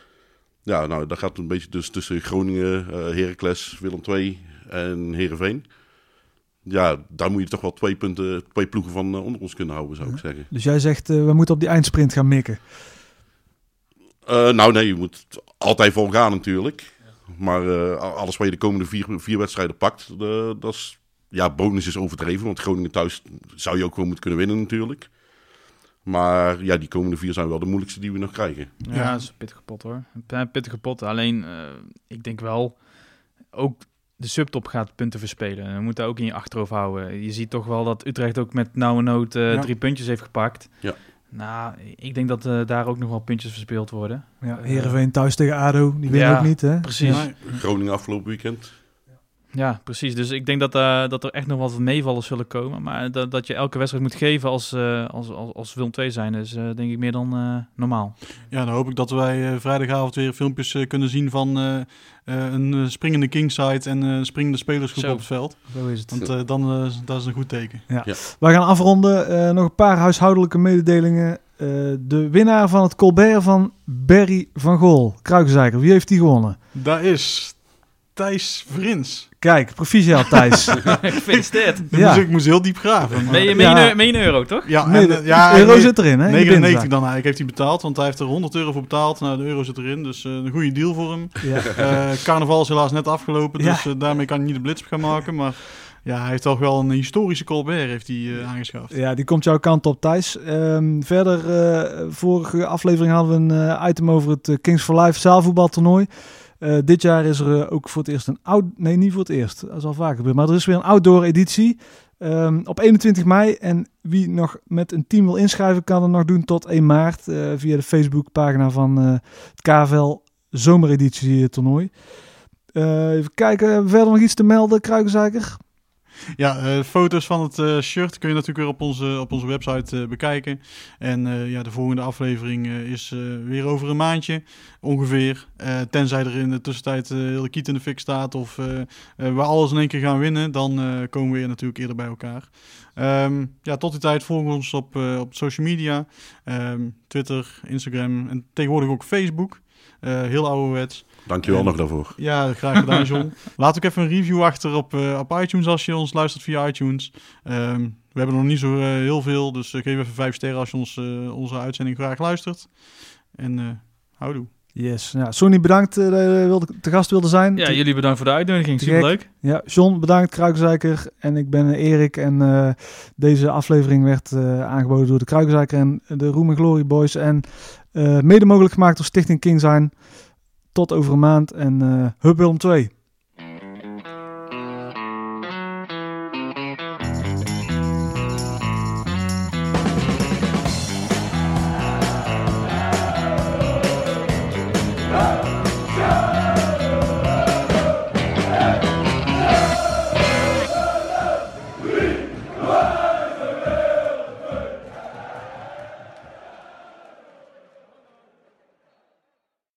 Ja, nou, dat gaat een beetje dus tussen Groningen, uh, Heracles, Willem II en Heerenveen. Ja, daar moet je toch wel twee punten, twee ploegen van eh, onder ons kunnen houden, zou ik zeggen. Dus jij zegt, eh, we moeten op die eindsprint gaan mikken. Eh, nou nee, je moet altijd vol gaan natuurlijk. Maar eh, alles wat je de komende vier, vier wedstrijden pakt, dat is... Ja, bonus is overdreven, want Groningen thuis zou je ook gewoon moeten kunnen winnen natuurlijk. Maar ja, die komende vier zijn wel de moeilijkste die we nog krijgen. Ja, dat is een pittige pot hoor. Een pittige pot. Alleen, eh, ik denk wel, ook de subtop gaat punten verspelen. En we moeten ook in je achterhoofd houden. Je ziet toch wel dat Utrecht ook met nauwe nood eh, Ja. drie puntjes heeft gepakt. Ja. Nou, ik denk dat eh, daar ook nog wel puntjes verspeeld worden. Ja, Eh, Heerenveen thuis tegen ADO, die winnen ja, ook niet hè? Precies. Ja. Groningen afgelopen weekend. Ja, precies. Dus ik denk dat, eh, dat er echt nog wat meevallen zullen komen. Maar dat, dat je elke wedstrijd moet geven als, eh als, als, als Willem 2 zijn, is eh, denk ik meer dan eh, normaal. Ja, dan hoop ik dat wij eh, vrijdagavond weer filmpjes eh, kunnen zien van eh, eh, een springende kingside en een springende spelersgroep Zo. op het veld. Zo is het. Want eh, dan eh, dat is een goed teken. Ja. Wij gaan afronden. Eh, nog een paar huishoudelijke mededelingen. Eh, de winnaar van het Colbert van Berry van Gool, Kruikenzeiker. Wie heeft die gewonnen? Daar is Thijs Vrins. Kijk, proficiat Thijs. Gefeliciteerd. Ik moest, ik moest heel diep graven. maar- Ben je, je, Ja. een- je euro, toch? Ja, en, ja, euro zit erin, hè, in de 99 binnenzak. dan eigenlijk heeft hij betaald, want hij heeft er 100 euro voor betaald. Nou, de euro zit erin, dus eh, een goede deal voor hem. Ja. Eh, carnaval is helaas net afgelopen, Ja. dus eh, daarmee kan hij niet de blitz gaan maken. Maar ja, hij heeft toch wel een historische Colbert heeft hij, aangeschaft. Ja, die komt jouw kant op, Thijs. Ehm, verder, eh, vorige aflevering hadden we een item over het Kings for Life zaalvoetbaltoernooi. Eh, dit jaar is er eh, ook voor het eerst een out... Nee, niet voor het eerst. Dat is al vaker gebeurd. Maar er is weer een outdoor editie. Ehm, op 21 mei. En wie nog met een team wil inschrijven, kan het nog doen tot 1 maart. eh, via de Facebookpagina van het KVL zomereditie toernooi. Even kijken, verder nog iets te melden, Kruikenzeiker? Ja, eh, foto's van het eh, shirt kun je natuurlijk weer op onze, op onze website eh, bekijken. En ja, de volgende aflevering is weer over een maandje ongeveer. Tenzij er in de tussentijd heel de kiet in de fik staat of we alles in één keer gaan winnen, dan komen we weer natuurlijk eerder bij elkaar. Ehm, ja, tot die tijd volgen we ons op, op social media. Ehm, Twitter, Instagram en tegenwoordig ook Facebook. Eh, heel ouderwets. Dankjewel En- nog daarvoor. Ja, graag gedaan, John. Laat ook even een review achter op, eh, op iTunes als je ons luistert via iTunes. Ehm, we hebben nog niet zo eh, heel veel, dus eh, geef even vijf sterren als je ons, eh, onze uitzending graag luistert. En eh houdoe. Yes. Ja, Sonny, bedankt dat je wilde, te gast wilde zijn. Ja, Te- jullie bedankt voor de uitnodiging. te gek. Superleuk. Ja, John, bedankt, Kruikenzeiker. En ik ben Erik. En eh, deze aflevering werd eh, aangeboden door de Kruikenzeiker en de Roem en Glory Boys. En eh, mede mogelijk gemaakt door Stichting King zijn. Tot over een maand. En eh Hup Willem 2.